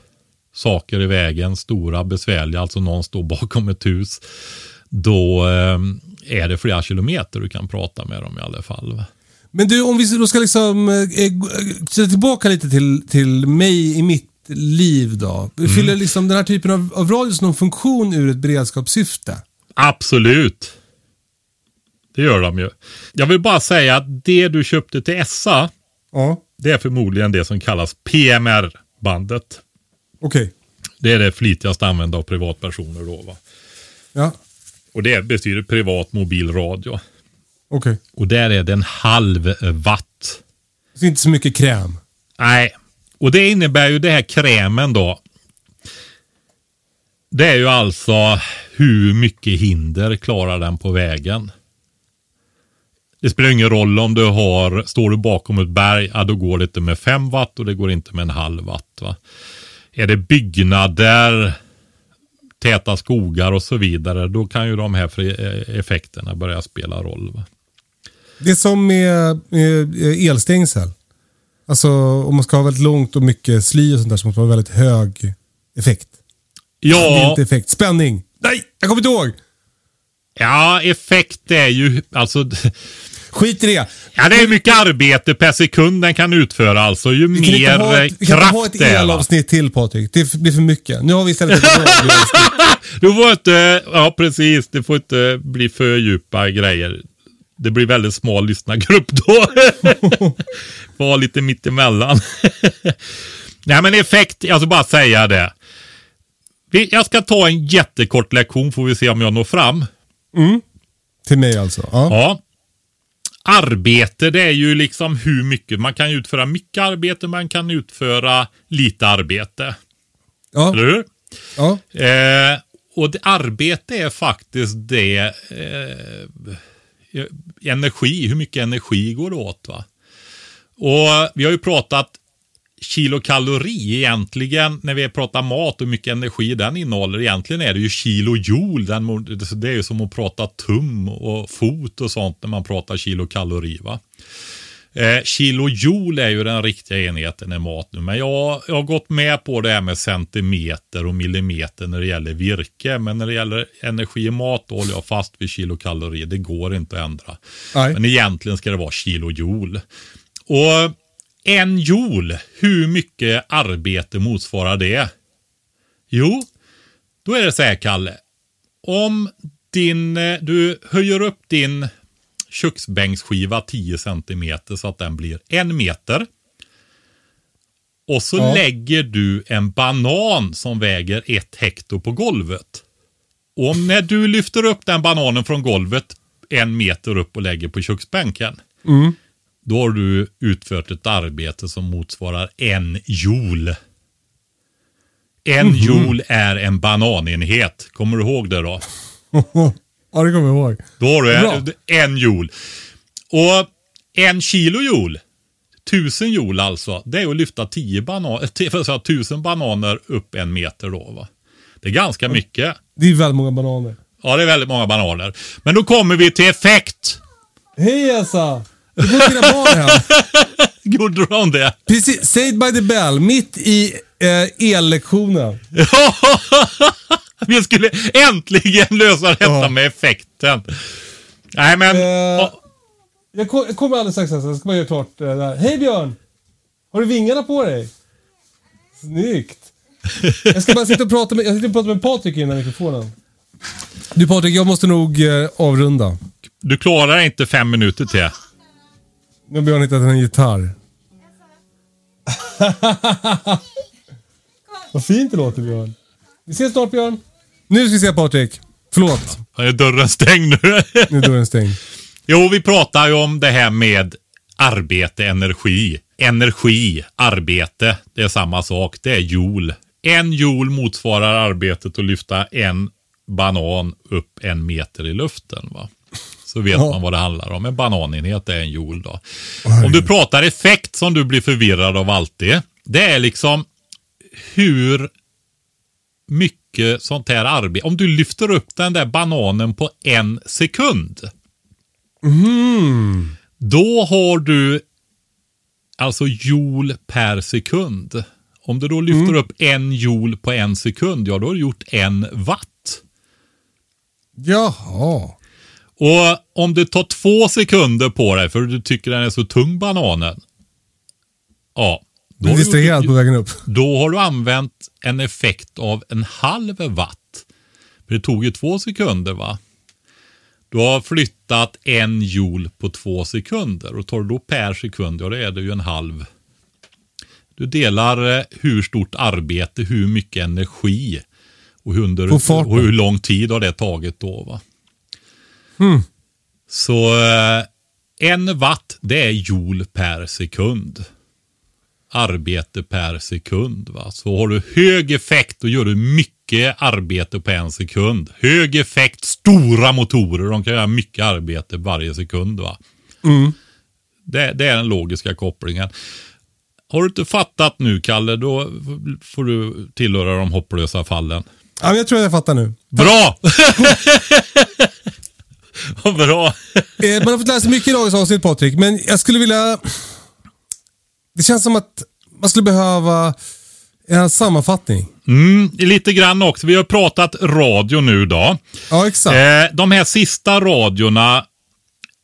saker i vägen, stora, besvärliga, alltså någon står bakom ett hus. Då eh, är det flera kilometer du kan prata med dem i alla fall. Men du, om vi då ska liksom eh, tillbaka lite till, till mig i mitt liv då. Mm. Fyller liksom den här typen av, av radio någon funktion ur ett beredskapssyfte? Absolut. Det gör de ju. Jag vill bara säga att det du köpte till Essa, ja. det är förmodligen det som kallas PMR-bandet. Okej. Okay. Det är det flitigast använda av privatpersoner då va. Ja. Och det betyder privat mobil radio. Okej. Okay. Och där är det en halv watt. Så inte så mycket kräm? Nej. Och det innebär ju det här krämen då. Det är ju alltså hur mycket hinder klarar den på vägen. Det spelar ingen roll om du har, står du bakom ett berg, ja, då går det inte med 5 watt och det går inte med en halv watt. Va? Är det byggnader, täta skogar och så vidare, då kan ju de här eh, effekterna börja spela roll. Va? Det är som med, med elstängsel. Alltså om man ska ha väldigt långt och mycket sly och sånt där så måste man ha väldigt hög effekt. Ja. Effekt. Spänning. Nej, jag kommer inte ihåg. Ja, effekt är ju, alltså *laughs* Skit i det. Ja, det är mycket arbete per sekund den kan utföra alltså. Ju vi mer kraft det är. Vi kan ha ett elavsnitt till Patrik. Det blir för mycket. Nu har vi istället ett *laughs* Du får inte, ja precis. Det får inte bli för djupa grejer. Det blir väldigt smal lyssnargrupp då. *laughs* Var lite mittemellan. Nej men effekt, alltså bara säga det. Jag ska ta en jättekort lektion får vi se om jag når fram. Mm. Till mig alltså? Ja. ja arbete, det är ju liksom hur mycket. Man kan utföra mycket arbete, man kan utföra lite arbete. Ja. Eller hur? Ja. Eh, och det, arbete är faktiskt det eh, energi, hur mycket energi går det åt. Va? Och vi har ju pratat kilokalori egentligen när vi pratar mat och hur mycket energi den innehåller. Egentligen är det ju kilojoule. Den, det är ju som att prata tum och fot och sånt när man pratar kilokalori. Va? Eh, kilojoule är ju den riktiga enheten i mat nu. Men jag, jag har gått med på det här med centimeter och millimeter när det gäller virke. Men när det gäller energi i mat då håller jag fast vid kilokalorier. Det går inte att ändra. Nej. Men egentligen ska det vara kilojoule. Och en joule, hur mycket arbete motsvarar det? Jo, då är det så här Kalle. Om din, eh, du höjer upp din köksbänksskiva 10 cm så att den blir en meter. Och så Ja. lägger du en banan som väger ett hekto på golvet. Och om när du lyfter upp den bananen från golvet en meter upp och lägger på köksbänken. Då har du utfört ett arbete som motsvarar en joule. En joule är en bananenhet. Kommer du ihåg det då? *laughs* ja, det kommer jag ihåg. Då har du Bra. en, en joule. Och en kilo joule, tusen joule alltså, det är att lyfta tio bananer, för att säga, tusen bananer upp en meter då. Va? Det är ganska mycket. Det är väldigt många bananer. Ja, det är väldigt många bananer. Men då kommer vi till effekt. Hej Elsa! Det går dina barn hem. *laughs* Gjorde de det? Precis, Saved by the Bell, mitt i eh, ellektionen. *laughs* vi skulle äntligen lösa detta Ja. med effekten. Nej, men... Eh, ja, Jag, ko- jag kommer alldeles strax, jag ska bara göra klart eh, det här. Hej Björn! Har du vingarna på dig? Snyggt! Jag ska bara sitta och prata med, jag sitter och pratar med Patrik innan mikrofonen. Du Patrik, jag måste nog eh, avrunda. du klarar inte fem minuter till. Nu har Björn hittat en gitarr. *laughs* Vad fint det låter Björn. Vi ses snart Björn. Nu ska vi se Patrik. Förlåt, Är dörren stängd nu? *laughs* nu är dörren stängd. Jo, vi pratar ju om det här med arbete, energi. Energi, arbete, det är samma sak. Det är joule. En joule motsvarar arbetet att lyfta en banan upp en meter i luften. Va? Så vet Ja. man vad det handlar om. En bananenhet är en joule då. Om du pratar effekt som du blir förvirrad av alltid. Det är liksom hur mycket sånt här arbete. Om du lyfter upp den där bananen på en sekund. Då har du alltså joule per sekund. Om du då lyfter upp en joule på en sekund, ja då har du gjort en watt. Jaha. Och om det tar två sekunder på dig för du tycker den är så tung bananen. Ja, då Du du, distraherad på vägen upp. då har du använt en effekt av en halv watt. För det tog ju två sekunder va? Du har flyttat en joule på två sekunder och tar du då per sekund, ja det är det ju en halv. Du delar eh, hur stort arbete, hur mycket energi och hur, under, och hur lång tid har det tagit då. Va? Så eh, en watt det är joule per sekund. Arbete per sekund. Va? Så har du hög effekt då gör du mycket arbete på en sekund. Hög effekt, stora motorer, de kan göra mycket arbete varje sekund. Va? Det, det är den logiska kopplingen. Har du inte fattat nu, Kalle, då får du tillhöra de hopplösa fallen. Ja, jag tror jag fattar nu. Bra! *laughs* *laughs* Vad bra. Eh, man har fått lära sig mycket i dagens avsnitt Patrik, men jag skulle vilja... Det känns som att man skulle behöva en sammanfattning. Mm, lite grann också. Vi har pratat radio nu då. Ja, exakt. Eh, de här sista radiorna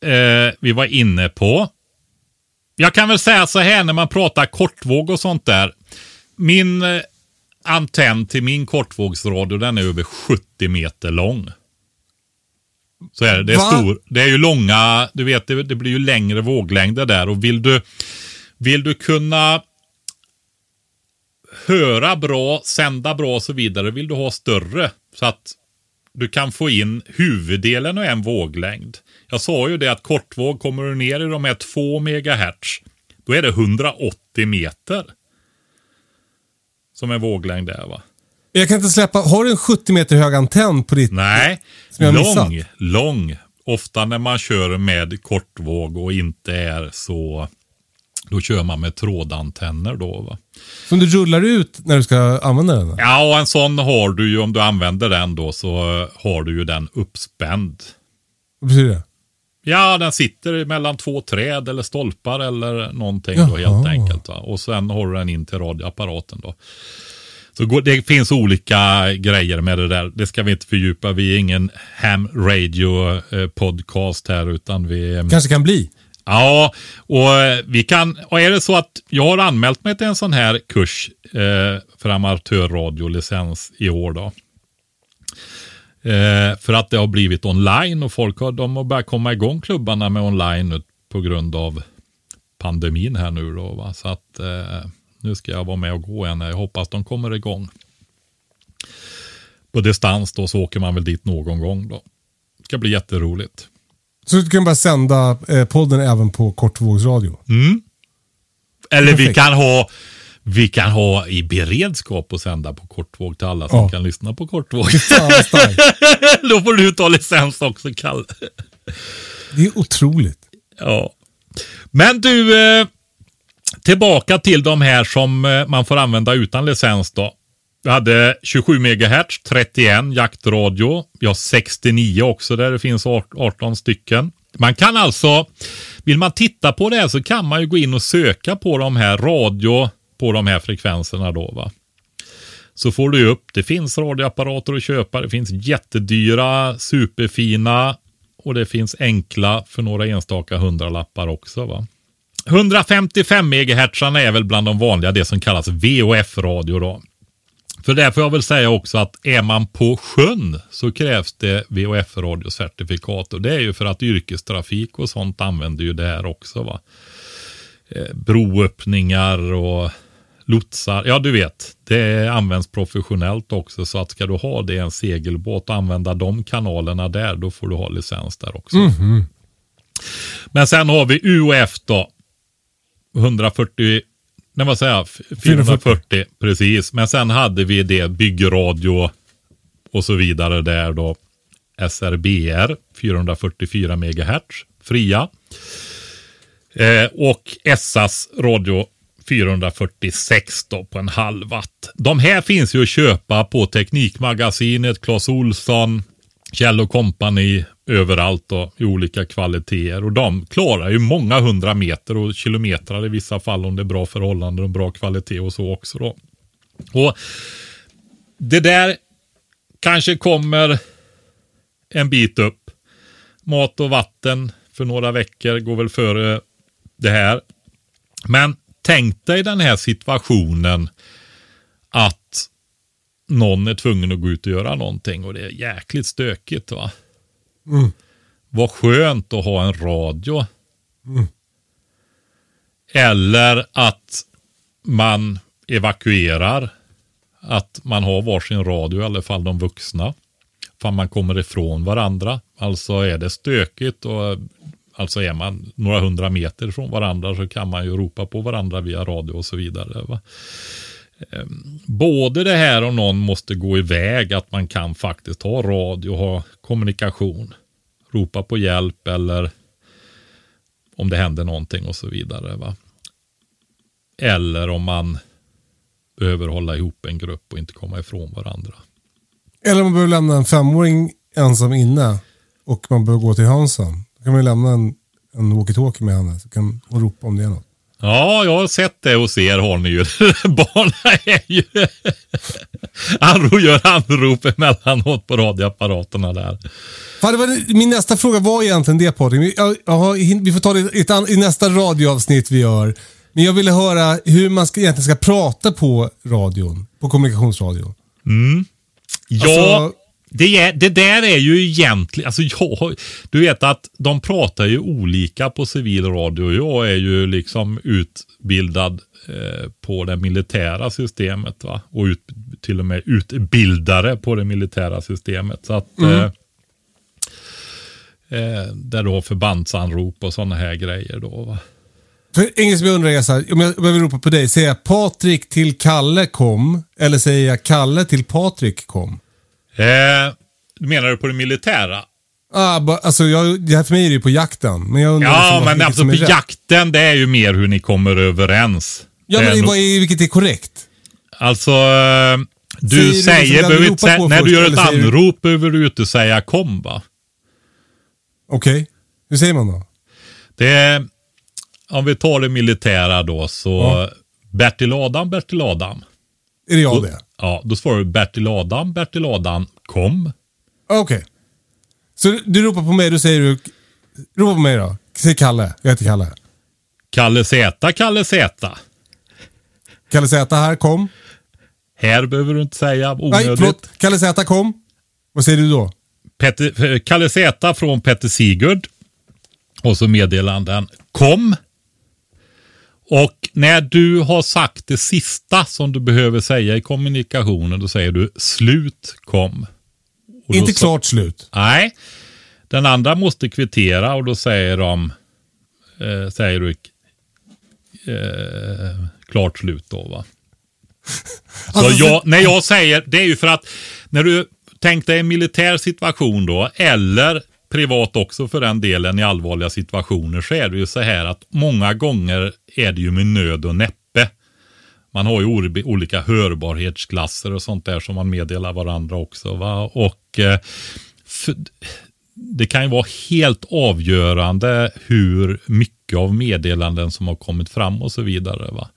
eh, vi var inne på. Jag kan väl säga så här när man pratar kortvåg och sånt där. Min eh, antenn till min kortvågsradio den är över 70 meter lång. Så är det. Det är, Va? stor, det är ju långa, du vet det, det blir ju längre våglängder där och vill du, vill du kunna höra bra, sända bra och så vidare vill du ha större. Så att du kan få in huvuddelen av en våglängd. Jag sa ju det att kortvåg kommer du ner i de här 2 megahertz. Då är det 180 meter. Som en våglängd där va? Jag kan inte släppa... Har du en 70 meter hög antenn på ditt... Nej, lång, lång. Ofta när man kör med kortvåg och inte är så... Då kör man med trådantenner då va. Som du rullar ut när du ska använda den? Ja, och en sån har du ju om du använder den då så eh, har du ju den uppspänd. Vad betyder det? Ja, den sitter mellan två träd eller stolpar eller någonting då helt Jaha. enkelt. Va? Och sen har du den in till radioapparaten då. Så går- det finns olika grejer med det där. Det ska vi inte fördjupa. Vi är ingen ham radio eh, podcast här utan vi... Kanske kan bli. Ja, och eh, vi kan, och är det så att jag har anmält mig till en sån här kurs eh, för amatörradiolicens i år då. Eh, för att det har blivit online och folk har, de har börjat komma igång klubbarna med online på grund av pandemin här nu då. Va? Så att eh, nu ska jag vara med och gå en. Jag hoppas de kommer igång. På distans då så åker man väl dit någon gång då. Det ska bli jätteroligt. Så du kan bara sända eh, podden även på kortvågsradio. Eller vi kan ha vi kan ha i beredskap och sända på kortvåg till alla som Ja. kan lyssna på kortvåg. *laughs* *laughs* Då får du ta licens också, Kalle. Det är otroligt. Ja. Men du, eh, tillbaka till de här som eh, man får använda utan licens då. Vi hade 27 MHz, 31 jaktradio. Vi har 69 också där det finns 18 stycken. Man kan alltså, vill man titta på det här så kan man ju gå in och söka på de här radio på de här frekvenserna då va. Så får du upp, det finns radioapparater att köpa, det finns jättedyra, superfina och det finns enkla för några enstaka hundralappar också va. 155 MHz är väl bland de vanliga, det som kallas VHF-radio då. För det får jag väl säga också att är man på sjön så krävs det VHF-radiocertifikat och det är ju för att yrkestrafik och sånt använder ju det här också va. Eh, broöppningar och lotsar, ja du vet, det används professionellt också så att ska du ha det i en segelbåt och använda de kanalerna där, då får du ha licens där också. Men sen har vi UF då. 140, nej vad säger jag, 440, precis. Men sen hade vi det byggradio och så vidare där då. SRBR 444 MHz fria. Eh, och SAS radio 446 då på en halv watt. De här finns ju att köpa på Teknikmagasinet, Clas Olsson, Kjell och kompani överallt och i olika kvaliteter. Och de klarar ju många hundra meter och kilometrar i vissa fall om det är bra förhållanden och bra kvalitet och så också då. Och det där kanske kommer en bit upp. Mat och vatten för några veckor går väl före det här. Men tänk dig den här situationen att någon är tvungen att gå ut och göra någonting och det är jäkligt stökigt va. Vad skönt att ha en radio. Eller att man evakuerar. Att man har varsin radio, i alla fall de vuxna. För man kommer ifrån varandra. Alltså är det stökigt och alltså är man några hundra meter från varandra så kan man ju ropa på varandra via radio och så vidare. Va? Ehm, både det här om någon måste gå iväg, att man kan faktiskt ha radio och ha kommunikation. Ropa på hjälp eller om det händer någonting och så vidare. Va? Eller om man behöver hålla ihop en grupp och inte komma ifrån varandra. Eller man behöver lämna en femåring ensam inne och man behöver gå till Hansson. Då kan man lämna en, en walkie-talkie med henne så kan hon ropa om det är något. Ja, jag har sett det hos er har ni ju. *laughs* Barnen är ju... Han gör anrop emellanåt på radioapparaterna där. Fan, det var, min nästa fråga var egentligen det Patrik. Vi- får ta det i, ett, i nästa radioavsnitt vi gör. Men jag ville höra hur man ska, egentligen ska prata på radion. På kommunikationsradion. Ja, Alltså- det, det där är ju egentligen, alltså jag, du vet att de pratar ju olika på civil radio. Jag är ju liksom utbildad eh, på det militära systemet va? och ut, till och med utbildare på det militära systemet. Så att eh, eh, där du har förbandsanrop och sådana här grejer då. Va? För ingen som jag undrar är så här, om jag, om jag vill ropa på dig, säger jag Patrik till Kalle kom? Eller säger jag Kalle till Patrik kom? Eh, menar du på det militära? Ah, ba, alltså jag, för mig är det ju på jakten. Men jag undrar Ja, liksom men alltså på är jakten det är ju mer hur ni kommer överens. Ja, Det är men nog- vad är, vilket är korrekt? Alltså, eh, Säger du säger, den du inte, på när du gör ett säger du- anrop behöver du inte säga kom va? Okej. Hur säger man då? Det är, om vi tar det militära då, så Ja. Bertil Adam, Bertil Adam. Är det jag det? Ja, då svarar du Bertil Adam, Bertil Adam, kom. Okej. Så du, ropar på mig, då säger du... Ropa på mig då. Säg Kalle. Jag heter Kalle. Kalle Z, Kalle Z. Kalle Z här, kom. Här behöver du inte säga Nej, onödigt. förlåt. Kalle Z kom. Vad säger du då? Petter, Kalle Z från Petter Sigurd. Och så meddelanden. Kom. Och när du har sagt det sista som du behöver säga i kommunikationen, då säger du slut kom. Och Inte klart slut. Nej. Den andra måste kvittera och då säger de, eh, säger du eh, klart slut då va. *laughs* Så Alltså, jag, när jag säger, det är ju för att när du tänkte en militär situation då, eller privat också för den delen i allvarliga situationer, så är det ju så här att många gånger är det ju med nöd och näppe. Man har ju olika hörbarhetsklasser och sånt där som man meddelar varandra också. Va? Och eh, det kan ju vara helt avgörande hur mycket av meddelanden som har kommit fram och så vidare. Va?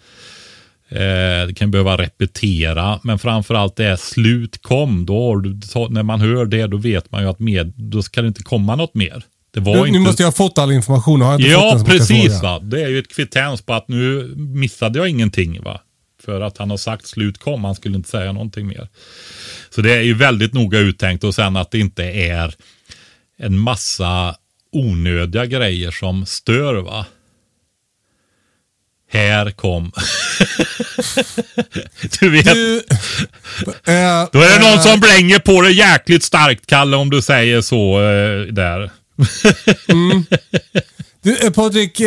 Eh, det kan behöva repetera, men framförallt det är slut kom. Då du, när man hör det, då vet man ju att med, då ska det inte komma något mer. Det var Nu, inte... nu måste jag ha fått all information. Har jag inte fått Ja, den måste jag precis. Va? Det är ju ett kvittens på att nu missade jag ingenting. va. För att han har sagt slut kom, han skulle inte säga någonting mer. Så det är ju väldigt noga uttänkt och sen att det inte är en massa onödiga grejer som stör. va. Här kom. *laughs* du vet. Du, eh, Då är det någon eh, som blänger på det jäkligt starkt, Kalle, om du säger så eh, där. *laughs* Du, eh, Patrik,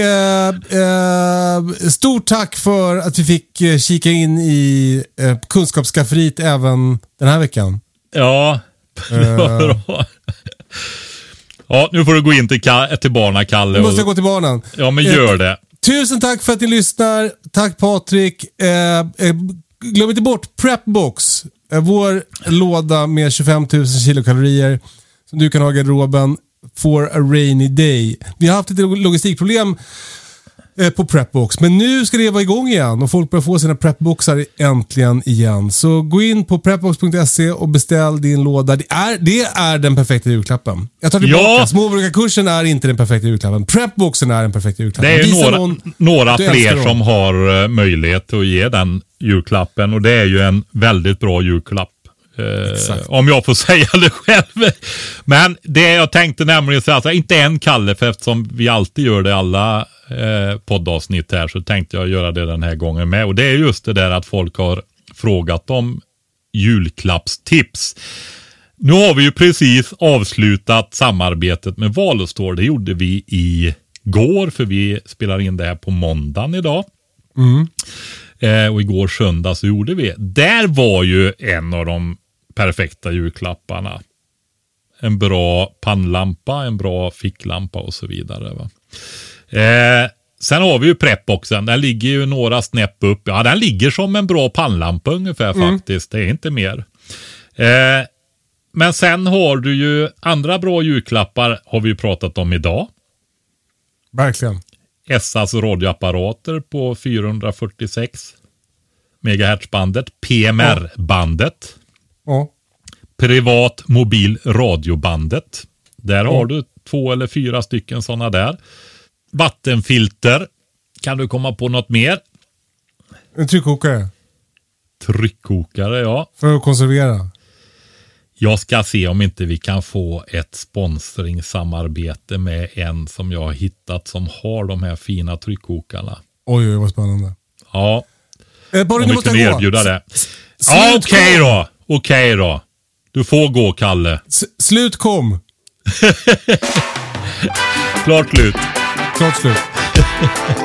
stort tack för att vi fick kika in i eh, kunskapsskafferiet även den här veckan. Ja, det var *laughs* bra. Ja, nu får du gå in till, till barna, Kalle. Nu måste jag gå till barnen. Ja, men gör det. Tusen tack för att ni lyssnar. Tack Patrik. Eh, eh, glöm inte bort Prepbox. Eh, vår låda med 25 000 kilokalorier som du kan ha i garderoben for a rainy day. Vi har haft lite logistikproblem på Prepbox, men nu ska det vara igång igen och folk börjar få sina Prepboxar äntligen igen. Så gå in på prepbox.se och beställ din låda. Det är, det är den perfekta julklappen. Jag tar tillbaka. Ja. Småbrukarkursen är inte den perfekta julklappen. Prepboxen är den perfekta julklappen. Det är Visa några, någon några fler som har eh, möjlighet att ge den julklappen och det är ju en väldigt bra julklapp. Eh, om jag får *laughs* säga det själv. Men det jag tänkte nämligen säga, alltså, inte en Kalle, för eftersom vi alltid gör det i alla eh, poddavsnitt här, så tänkte jag göra det den här gången med. Och det är just det där att folk har frågat om julklappstips. Nu har vi ju precis avslutat samarbetet med Valostore. Det gjorde vi i går, för vi spelar in det här på måndagen idag. Eh, och igår söndag så gjorde vi. Där var ju en av de perfekta julklapparna. En bra pannlampa, en bra ficklampa och så vidare. Va? Eh, sen har vi ju prepboxen. Den ligger ju några snäpp upp. Ja, den ligger som en bra pannlampa ungefär faktiskt. Det är inte mer. Eh, men sen har du ju andra bra julklappar har vi ju pratat om idag. Verkligen. Essas radioapparater på 446 megahertzbandet, PMR-bandet, Ja. privat mobil radiobandet. Där Ja. har du två eller fyra stycken sådana där. Vattenfilter. Kan du komma på något mer? En tryckkokare. Tryckkokare, ja. För att konservera. Jag ska se om inte vi kan få ett sponsringssamarbete med en som jag har hittat som har de här fina tryckkokarna. Oj, oj, vad spännande. Ja, Eh, bara, om vi kunde gå. erbjuda det. S- Ja, okej kom. då. Okej då. Du får gå, Kalle. S- slut kom. *laughs* Klart slut. Klart slut. *laughs*